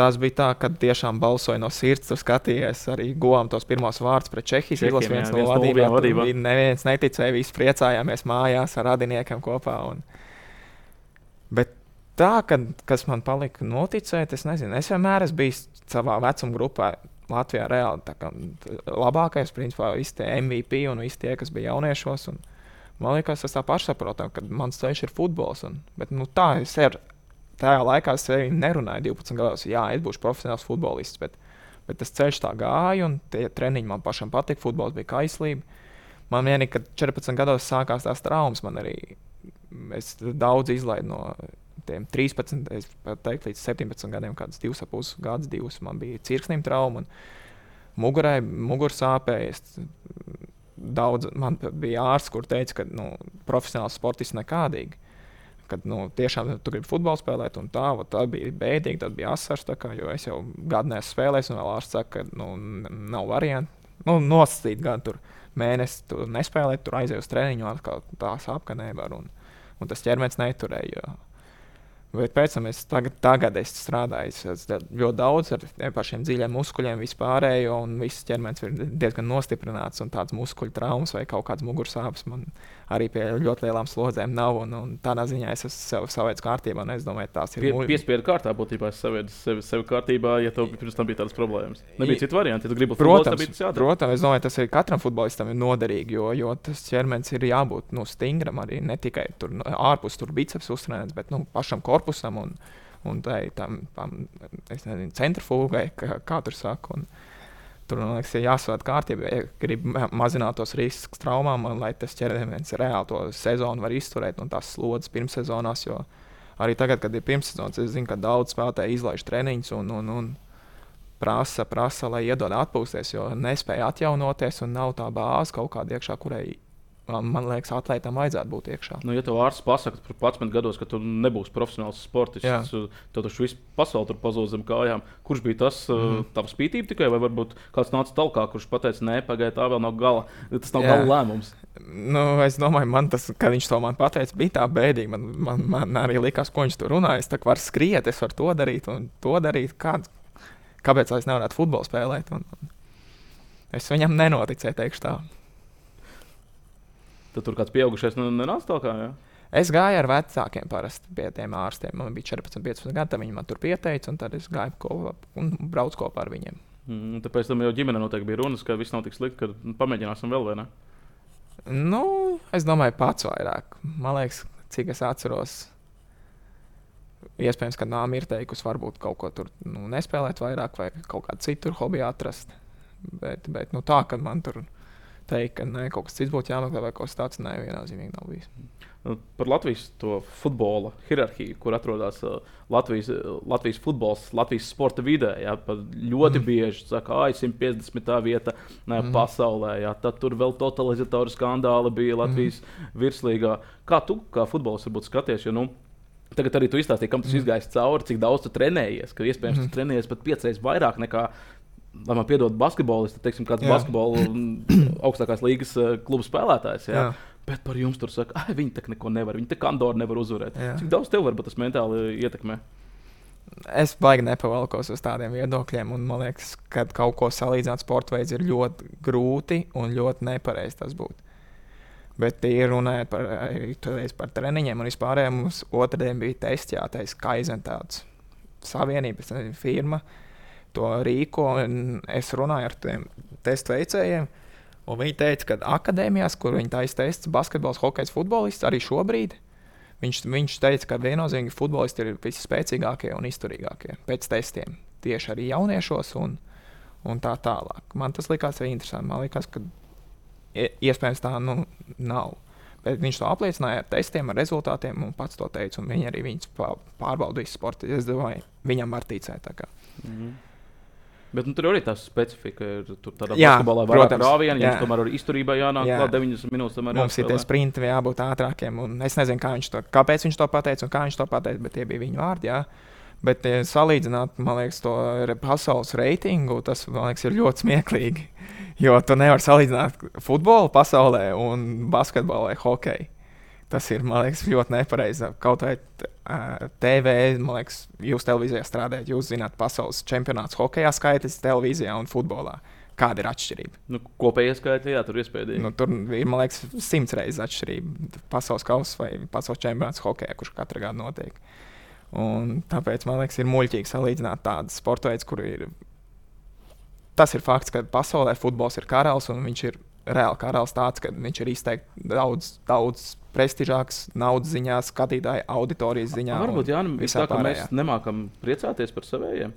Tas bija tā, ka tiešām balsoja no sirds. Tur skatījās arī govām tos pirmos vārdus pret Čehijas izlasi. viens no vadībām. Vadībā. Neviens neticēja, visi priecājāmies mājās ar radiniekiem kopā. Un... Bet tā, kad, kas man palika noticēt, es nezinu. Es vienmēr esmu bijis savā vecuma grupā. Latvijā reāli kā, labākais, principā, visi tie MVP un visi tie, kas bija jauniešos. Un, man liekas, tas tā pašsaprotami, ka mans ceļš ir futbols. Un, bet nu, tā es ir tajā laikā es nerunāju 12 gados, jā, es būšu profesionāls futbolists. Bet, bet tas ceļš tā gāja, un tie treniņi man pašam patika. Futbols bija kaislība. Man vienīgi, kad 14 gados sākās tās traumas, man arī daudz izlaidu no tiem 13, es pat teiktu, līdz 17 gadiem, kādas divas pusi gadus, divas man bija cirksnim trauma. Mugurai, mugursāpējas. Daudz man bija ārsts, kur teica, ka nu, profesionāls sportists nekādīgi kad nu, tiešām tu gribi futbolu spēlēt, un tā, tā bija bēdīgi, tad bija asars, kā, jo es jau gadu nesu spēlējis, un vēl ārsts saka, ka nu, nav variantu. Nu, nosacīt gan tur mēnesi, tu nespēlēt, tur aizjūti uz treniņu, atkal tā sāp, ka nevar, un, un tas ķermenis neturēja. Bet pēc tam es tagad, tagad es strādāju es ļoti daudz ar pašiem dziļiem muskuļiem, vispārējo, un viss ķermenis ir diezgan nostiprināts. Un tāds muskuļu traumas vai kaut kāds mugursāpes man arī pie ļoti lielām slodzēm nav. Un, un tādā ziņā es esmu sev savaids kārtībā, un es domāju, tās ir. Pie, piespiedu kārtā būtībā es savēdu sevi, sevi kārtībā, ja tev pirms tam bija tādas problēmas. Nebija citu variantu, ja tu gribi protams, futbols, protams, es domāju, tas ir katram futbolistam ir noderīgi, jo, jo tas ķermenis ir jābūt nu, stingram arī ne tikai tur nu, ārpus tur biceps uzturēts, bet nu, pašam korpusam korpusam un, un tai, tam, tam nezinu, centrifūgai, kā, kā tur saka. Un, Tur man liekas, ir jāsaka, kārtībā, ja grib mazināt tos riskus traumām, lai tas ķermenis reāli to sezonu var izturēt un tās slodzes pirmssezonās. Jo arī tagad, kad ir pirmssezonas, es zinu, ka daudz spēlētāji izlaiž treniņus un, un, un prasa, prasa, lai iedod atpūsties, jo nespēja atjaunoties un nav tā bāze kaut kāda iekšā, kurai man liekas, atlētām vajadzētu būt iekšā. Nu, ja tev ārsts pasakā par 11 gados, ka tu nebūsi profesionāls sportists, tad taču viss pasaule tur pazūd zem kājām. Kurš bija tas mm. tavs spītība tikai, vai varbūt kāds nāca tālāk, kurš pateica, nē, pagaidā tā vēl nav gala. Tas nav Jā. gala lēmums. Nu, es domāju, man tas, kad viņš to man pateica, bija tā bēdīgi. Man, man, man arī likās, ko viņš tur runāja. Es tā kā varu skriet, es varu to darīt un to darīt. Kāds, kāpēc es nevarētu futbolu spēlēt? Un, un es viņam nenoticēju, teikšu tā. Tad tur kāds pieaugušais nu, nenāca tālāk. Ja? Es gāju ar vecākiem parasti pie tiem ārstiem. Man bija 14, 15 gadi, viņi man tur pieteica, un tad es gāju kopā un braucu kopā ar viņiem. Mm, tāpēc tam jau ģimenē noteikti bija runas, ka viss nav tik slikti, ka nu, pamēģināsim vēl, vai ne? Nu, es domāju, pats vairāk. Man liekas, cik es atceros, iespējams, ka nāma ir teikusi, varbūt kaut ko tur nu, nespēlēt vairāk, vai kaut kādu citu hobiju atrast. Bet, bet nu, tā, ka man tur ir teikt, ka ne, kaut kas cits būtu jāmeklē, vai kaut kas tāds neviennozīmīgi nav bijis. Nu, par Latvijas futbola hierarhiju, kur atrodas uh, Latvijas, uh, Latvijas futbols, Latvijas sporta vidē. Jā, ļoti mm. bieži saka, ah, 150. vieta ne, mm. pasaulē. Jā, tad tur vēl totalizatoru skandāli bija Latvijas mm. virslīgā. Kā tu, kā futbolists, varbūt skaties? Jo, nu, Tagad arī tu izstāstīji, kam tas mm. izgājis cauri, cik daudz tu trenējies. Ka iespējams, mm. tu trenējies pat piecreiz vairāk nekā lai man piedod basketbolists, teiksim, kāds basketbola [clears throat] augstākās līgas uh, klubu spēlētājs. Jā. Jā. Bet par jums tur saka, ah, viņi tā neko nevar, viņi tā kā Andoru nevar uzvarēt. Jā. Cik daudz tev varbūt tas mentāli ietekmē? Es baigi nepavalkos uz tādiem viedokļiem, un man liekas, ka kaut ko salīdzināt sporta veids ir ļoti grūti un ļoti nepareizi tas būtu. Bet, ja runājot par, par treniņiem un vispār, mums otrdien bija tests, jātaisa Kaizentāts savienības firma. To rīko, es runāju ar tiem testu veicējiem. Un viņi teica, ka akadēmijās, kur viņi taisa tests, basketbols, hokejs, futbolists arī šobrīd, viņš, viņš teica, ka viennozīmīgi futbolisti ir visspēcīgākie un izturīgākie pēc testiem. Tieši arī jauniešos un, un tā tālāk. Man tas likās arī interesanti. Man liekas, ka iespējams tā nu, nav. Bet viņš to apliecināja ar testiem, ar rezultātiem, un pats to teica. Viņi arī viņus pārbaudīja sporta. Es domāju, viņam var ticēt. Mm -hmm. Bet nu, tur arī tā specifika ir. Tur tādā basketbolā ir vairāk rāvienu, jums tomēr ir izturībā jānāk jā. klāt 90 minūtes. Mums ir tie sprinti, jābūt ātrākiem. Es nezinu, kā viņš to, kāpēc viņš to pateica un kā viņš to pateica, bet tie bija viņa vārdi. Jā. Bet ja salīdzināt, man liekas, to pasaules reitingu, tas liekas, ir ļoti smieklīgi. Jo tu nevari salīdzināt futbolu pasaulē un basketbolu vai hokeju. Tas ir liekas, ļoti nepareizi. Kaut vai TV, man liekas, jūs televīzijā strādājat, jūs zināt, pasaules čempionāts hokeja skaitlis televīzijā un futbolā. Kāda ir atšķirība? Nu, kopējā skaitā, jā, tur ir iespējams. Nu, tur ir, man liekas, simts reizes atšķirība. Pasaules kausa vai pasaules čempionāts hokeja, kurš katru gadu notiek. Un tāpēc man liekas, ir muļķīgi salīdzināt tādas sporta veidus, kur ir. Tas ir fakts, ka pasaulē futbols ir karalis un viņš ir reāli karalis tāds, ka viņš ir izteikti daudz, daudz prestižāks naudas ziņā, skatītāju auditorijas ziņā. Varbūt jā, nu, tā, ka mēs nemākam priecāties par saviem.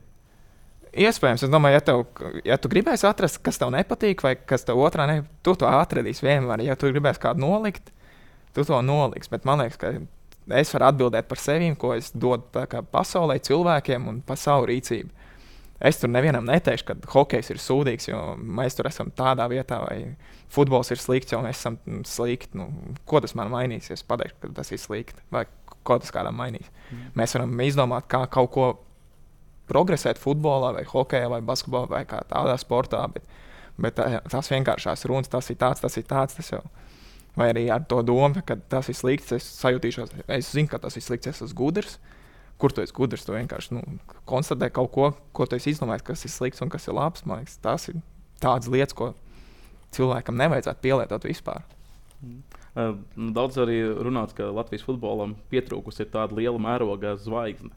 Iespējams, es domāju, ja, tev, ja tu gribēsi atrast, kas tev nepatīk, vai kas tev otrā nepatīk, tu to atradīsi vienmēr. Ja tu gribēsi kādu nolikt, tu to noliksi. Bet man liekas, ka es varu atbildēt par sevi, ko es dodu pasaulē, cilvēkiem un par savu rīcību. Es tur nevienam neteikšu, ka hokejs ir sūdīgs, jo mēs tur esam tādā vietā, vai futbols ir slikts, jo mēs esam slikti. Nu, ko tas man mainīs, es pateikšu, ka tas ir slikti, vai ko tas kādam mainīs? Mm. Mēs varam izdomāt, kā kaut ko progresēt futbolā, vai hokeja, vai basketbolā, vai tādā sportā. Bet, bet tas vienkāršās runas, tas ir tāds, tas ir tāds. Tas jau. Vai arī ar to domu, ka tas ir slikts, es sajūtīšos, es zinu, ka tas ir slikts, es esmu gudrs kur tu esi gudrs. Tu vienkārši nu, konstatē kaut ko, ko tu esi izdomājis, kas ir slikts un kas ir labs. Man liekas, tas ir tādas lietas, ko cilvēkam nevajadzētu pielietot vispār. Mm. Uh, daudz arī runāts, ka Latvijas futbolam pietrūkusi tāda liela mēroga zvaigzne.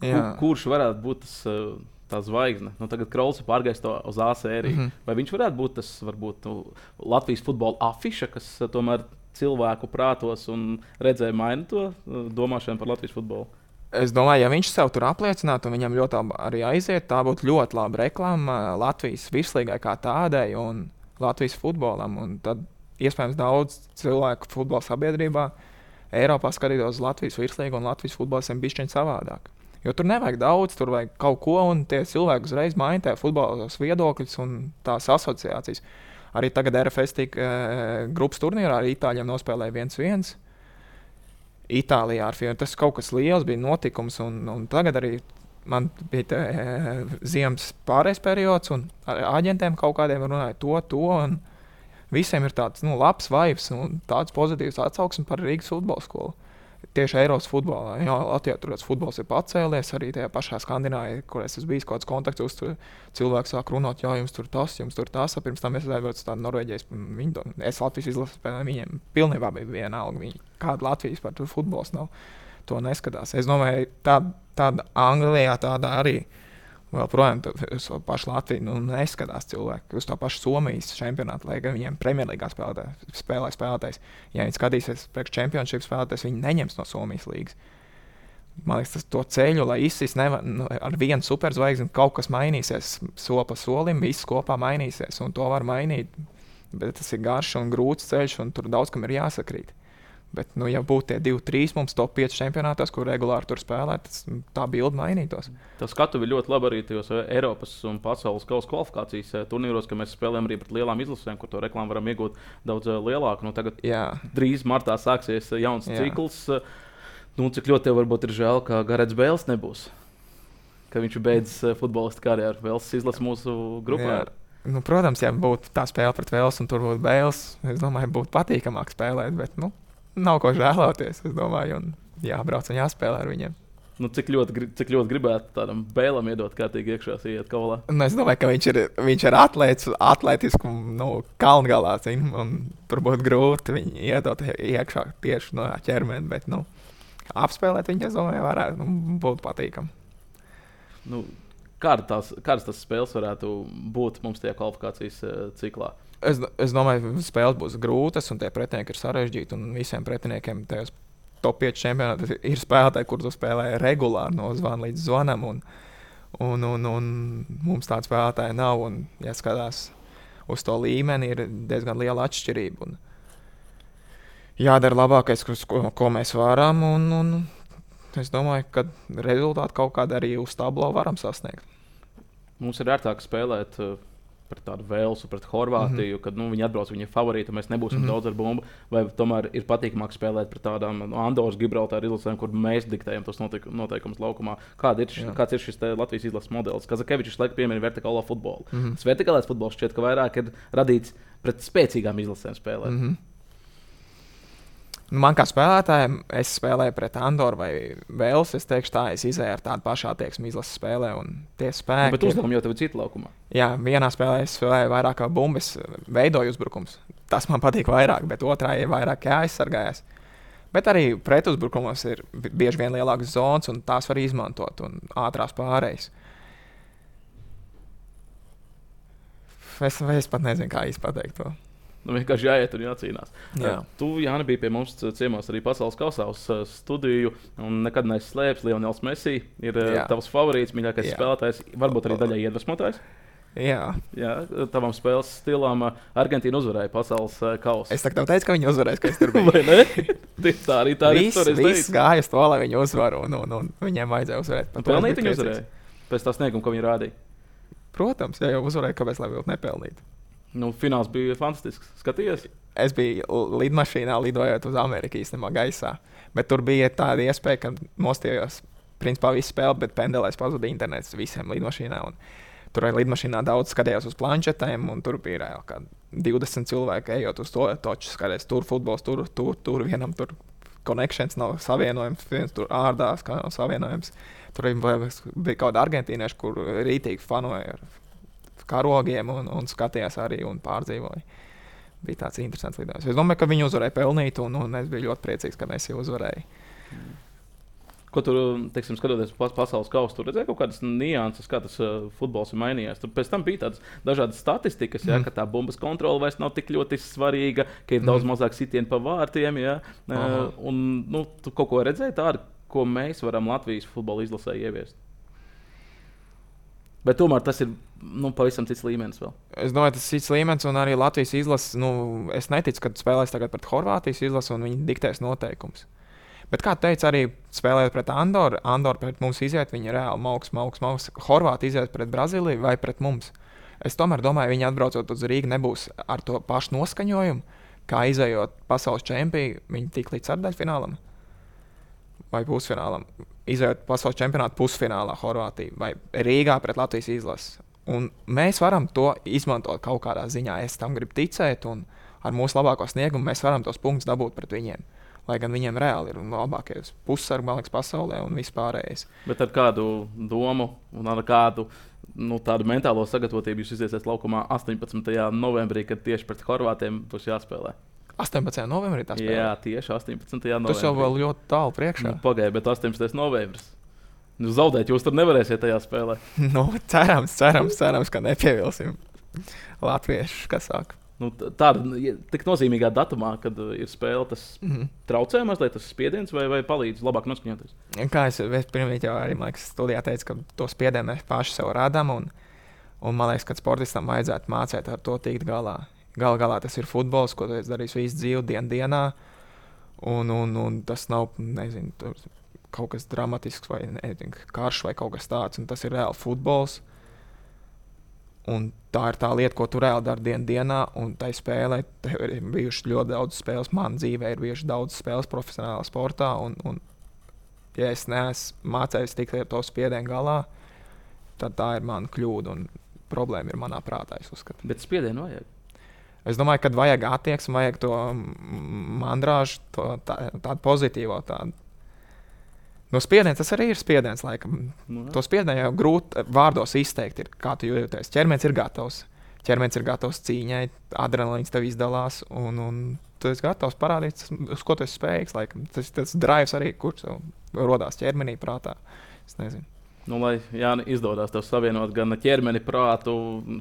Kur, kurš varētu būt tas? Uh, tā zvaigzne. Nu, tagad Krauls ir pārgājis uz A sēriju. Mm -hmm. Vai viņš varētu būt tas varbūt, nu, Latvijas futbola afiša, kas uh, tomēr cilvēku prātos un redzēja maina to domāšanu par Latvijas futbolu? Es domāju, ja viņš sev tur apliecinātu, un viņam ļoti labi arī aiziet, tā būtu ļoti laba reklāma Latvijas virslīgai kā tādai un Latvijas futbolam. Un tad iespējams daudz cilvēku futbola sabiedrībā Eiropā skatītos uz Latvijas virslīgu un Latvijas futboliem bišķiņu savādāk. Jo tur nevajag daudz, tur vajag kaut ko, un tie cilvēki uzreiz maina tie futbolos viedokļus un tās asociācijas. Arī tagad RFS tika e, grupas turnīrā ar Itāļiem nospēlēja 1-1. Itālijā ar filmu. Tas kaut kas liels bija notikums, un, un tagad arī man bija tā, e, ziemas pārējais periods, un ar aģentiem kaut kādiem runāja to, to. Visiem ir tāds nu, labs vibes un tāds pozitīvs atsauksme par Rīgas futbola skolu tieši Eiropas futbolā. Jā, Latvijā tur tas futbols ir pacēlies, arī tajā pašā Skandināvijā, kur es bijis kaut kāds kontakts, tur cilvēks sāk runāt, jā, jums tur tas, jums tur tas. Pirms tam es aizbraucu uz tādu Norvēģijas, viņu, es Latvijas izlases spēlēju, viņiem pilnībā bija vienalga, viņi, kāda Latvijas par to futbols nav. To neskatās. Es domāju, tā, tāda Anglijā tāda arī ir Vēl projām uz to pašu Latviju nu, neskatās cilvēki uz to pašu Somijas čempionātu, lai gan viņiem Premjerlīgā spēlē, spēlē spēlētājs. Ja viņi skatīsies priekš čempionšību spēlētājs, viņi neņems no Somijas līnijas. Man liekas, tas to ceļu, lai izsīs nevar, nu, ar vienu superzvaigzni, kaut kas mainīsies, soli pa solim, viss kopā mainīsies. Un to var mainīt Bet tas ir garš un grūts ceļš, un tur daudz kam ir jāsakrīt. Bet, nu, ja būtu tie divi, trīs mums top 5 čempionātos, kur regulāri tur spēlē, tad tā bilde mainītos. Tas skatu ir ļoti labi arī tajos eh, Eiropas un pasaules kausa kvalifikācijas eh, turnīros, ka mēs spēlējam arī pret lielām izlasēm, kur to reklāmu varam iegūt daudz eh, lielāku. Nu, tagad Jā. drīz martā sāksies jauns Jā. cikls. Nu, cik ļoti tev varbūt ir žēl, ka Garets Bēls nebūs. Ka viņš beidzis futbolista karjeru. Vēls izlasa mūsu grupā. Jā. Nu, protams, ja būtu tā spēle pret Vēlsu un tur būtu Bēls, es domāju, būtu patīkamāk spēlēt. Bet, nu, nav ko žēloties. Es domāju, un jābrauc un jāspēlē ar viņiem. Nu, cik, ļoti, cik ļoti gribētu tādam bēlam iedot kārtīgi iekšā, iet kaulā. Nu, es domāju, ka viņš ir, viņš ir atlēts, atletisks un nu, kalngalā. Zin, un tur būtu grūti viņu iedot iekšā tieši no ķermeņa. Bet nu, apspēlēt viņu, es domāju, varētu nu, būt patīkami. Nu, kāda tās, kādas tas spēles varētu būt mums tajā kvalifikācijas uh, ciklā? Es, es domāju, ka spēles būs grūtas, un tie pretinieki ir sarežģīti. Un visiem pretiniekiem tajos top 5 čempionātos [laughs] ir spēlētāji, kurus spēlē regulāri no zvana līdz zvanam. Un, un, un, un mums tādu spēlētāju nav. Un, ja skatās uz to līmeni, ir diezgan liela atšķirība. Un jādara labākais, ko, ko mēs varam. Un, un es domāju, ka rezultātu kaut kādā arī uz tablo varam sasniegt. Mums ir ērtāk spēlēt uh, pret tādu Velsu, pret Horvātiju, mm -hmm. kad nu, viņi atbrauc, viņi ir favorīti, mēs nebūsim mm -hmm. daudz ar bumbu. Vai tomēr ir patīkamāk spēlēt pret tādām no Andoras, Gibraltāra izlasēm, kur mēs diktējam tos noteikumus laukumā? Kāda ir, šis, kāds ir šis Latvijas izlases modelis? Kazakevičs laikam piemin vertikālo futbolu. Mm -hmm. Tas vertikālais futbols šķiet, ka vairāk ir radīts pret spēcīgām izlasēm spēlēt. Mm -hmm. Man kā spēlētājam, es spēlēju pret Andoru vai Vēlsu. Es teikšu, tā es izēju ar tādu pašu attieksmi izlases spēlē. Spēki. Nu, bet uzdevumi jau tev ir cita laukumā. Jā, vienā spēlē es spēlēju vairāk kā bumbas, veidoju uzbrukums. Tas man patīk vairāk, bet otrā ir vairāk jāaizsargājas. Bet arī pretuzbrukumos ir bieži vien lielākas zonas, un tās var izmantot un ātrās pārējas. Es, es pat nezinu, kā īsti pateikt to. Nu, vienkārši jāiet un jācīnās. Jā. Tu, Jānis, bija pie mums ciemos arī pasaules kausā uz studiju. Nekad neslēpts, Lionels Messi ir Jā. tavs favorīts, mīļākais Jā. spēlētājs, varbūt arī daļai iedvesmotājs. Jā. Jā, tavam spēles stilam Argentīna uzvarēja pasaules kausu. Es tev teicu, ka viņi uzvarēs, ka es tur [laughs] biju. Tā arī tā ir. Viss gāja uz to, lai viņi uzvaru, un, un, un viņiem vajadzēja uzvarēt. Pelnīt viņi uzvarēja pēc tā snieguma, ko viņi rādīja. Protams, ja jau uzvarēja, kāpēc lai vēl nepelnītu. Nu, fināls bija fantastisks. Skaties, es biju lidmašīnā, lidojot uz Ameriku īstenībā gaisā. Bet tur bija tāda iespēja, ka nostājos principā visu spēli, bet pendelēs pazuda internets visiem lidmašīnā. Un tur arī lidmašīnā daudz skatījās uz planšetēm, un tur bija jau kā 20 cilvēki ejot uz to toču. Skaties, tur futbols, tur, tur, tur vienam tur konekšņs nav savienojams, viens tur ārdās, kā nav savienojams. Tur bija kaut kāda argentīnieša, kur rītīgi fanoja ar karogiem un, un skatījās arī un pārdzīvoja. Bija tāds interesants lidojums. Es domāju, ka viņi uzvarēja pelnīt, un, un es biju ļoti priecīgs, ka mēs jau uzvarējām. Ko tur, teiksim, skatoties uz pasaules kausu, tur redzēja kaut kādas nianses, kā tas uh, futbols ir mainījies. Tur pēc tam bija tādas dažādas statistikas, ja, mm. ka tā bumbas kontrole vairs nav tik ļoti svarīga, ka ir mm. daudz mazāk sitienu pa vārtiem. Ja, uh, un, nu, tu kaut ko redzēji tādu, ko mēs varam Latvijas futbola izlasē ieviest. Bet tomēr tas ir nu, pavisam cits līmenis. Vēl. Es domāju, tas ir cits līmenis, un arī Latvijas izlase. Nu, es neticu, ka spēlēs tagad pret Horvātijas izlasi, un viņi diktēs noteikumus. Bet, kā teica, arī spēlējot pret Andoru, Andoru pret mums iziet, viņa reāli mauks, mauks, mauks. Horvātija iziet pret Brazīliju vai pret mums. Es tomēr domāju, viņi atbraucot uz Rīgā nebūs ar to pašu noskaņojumu, kā izējot pasaules čempionu, viņi tik līdz sārdaļfinālam vai pusfinālam izējot pasaules čempionāta pusfinālā Horvātijā vai Rīgā pret Latvijas izlasi. Un mēs varam to izmantot kaut kādā ziņā. Es tam gribu ticēt, un ar mūsu labāko sniegumu mēs varam tos punktus dabūt pret viņiem. Lai gan viņiem reāli ir labākie pussargi, man liekas, pasaulē un vispārējais. Bet ar kādu domu un ar kādu nu, tādu mentālo sagatavotību jūs iziesiet laukumā 18. novembrī, kad tieši pret Horvātiem būs jāspēlē? 18. novembrī tas bija. Jā, tieši 18. novembrī. Tas jau vēl ļoti tālu priekšā. Nu, Pagaidiet, bet 18. novembris. Nu, zaudēt jūs tur nevarēsiet tajā spēlē. [laughs] nu, cerams, cerams, cerams, ka nepievilsim latviešu, kas saka. Nu, tāda tik nozīmīgā datumā, kad uh, ir spēle, tas mm -hmm. traucē mazliet tas spiediens, vai, vai palīdz labāk noskaņoties? Kā es pirmie jau arī liekas, studijā teicu, ka to spiedienu mēs paši sev radām. Un, un man liekas, ka sportistam vajadzētu mācīt ar to tikt galā Galu galā tas ir futbols, ko tu darīsi visu dzīvi, dien dienā. Un, un, un tas nav nezinu, kaut kas dramatisks vai nezinu, karš vai kaut kas tāds. Tas ir reāli futbols. Un tā ir tā lieta, ko tu reāli dari dienas dienā, un tai spēlē ir bijušas ļoti daudz spēles. Manā dzīvē ir bijušas daudz spēles profesionālā sportā. Un, un, ja es neesmu mācījies tikt ar to spiedienu galā, tad tā ir mana kļūda un problēma ir manā prātā. Bet spiedienu vajag. Es domāju, ka vajag attieksmi, vajag to mandrāžu, to, tā, tādu pozitīvo. Tādu No spiediens tas arī ir spiediens. Laikam. Nu, to spiedienu jau grūti vārdos izteikt. Ir, kā tu jūties? Cermenis ir gatavs. Cermenis ir gatavs cīņai, adrenalīns tev izdalās. Un, un tu esi gatavs parādīt, uz ko tu esi spējīgs. Laikam. Tas tas drives arī, kurš radās ķermenī, prātā. Es nezinu. Nu, lai Jāni, izdodas tev savienot gan ķermeni, prātu,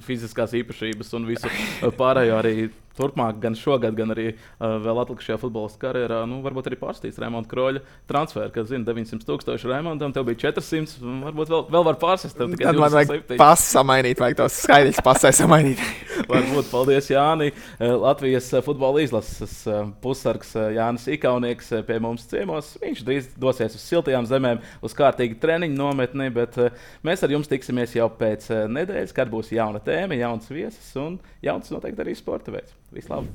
fiziskās īpašības un visu [laughs] pārējo arī turpmāk, gan šogad, gan arī uh, vēl atlikušajā futbolistu karjerā, nu, varbūt arī pārstīs Raimonda Kroļa transferu, kas zina 900 tūkstoši Raimondam, tev bija 400, varbūt vēl, vēl var pārsist. Tad man vajag pasu samainīt, vajag tos skaidrs pasai samainīt. [laughs] varbūt, paldies Jāni. Latvijas futbola izlases pussargs Jānis Ikaunieks pie mums ciemos. Viņš drīz dosies uz siltajām zemēm, uz kārtīgu treniņu nometni, bet mēs ar jums tiksimies jau pēc nedēļas, kad būs jauna tēma, jauns viesis un jauns noteikti arī sporta veids. Visu labu!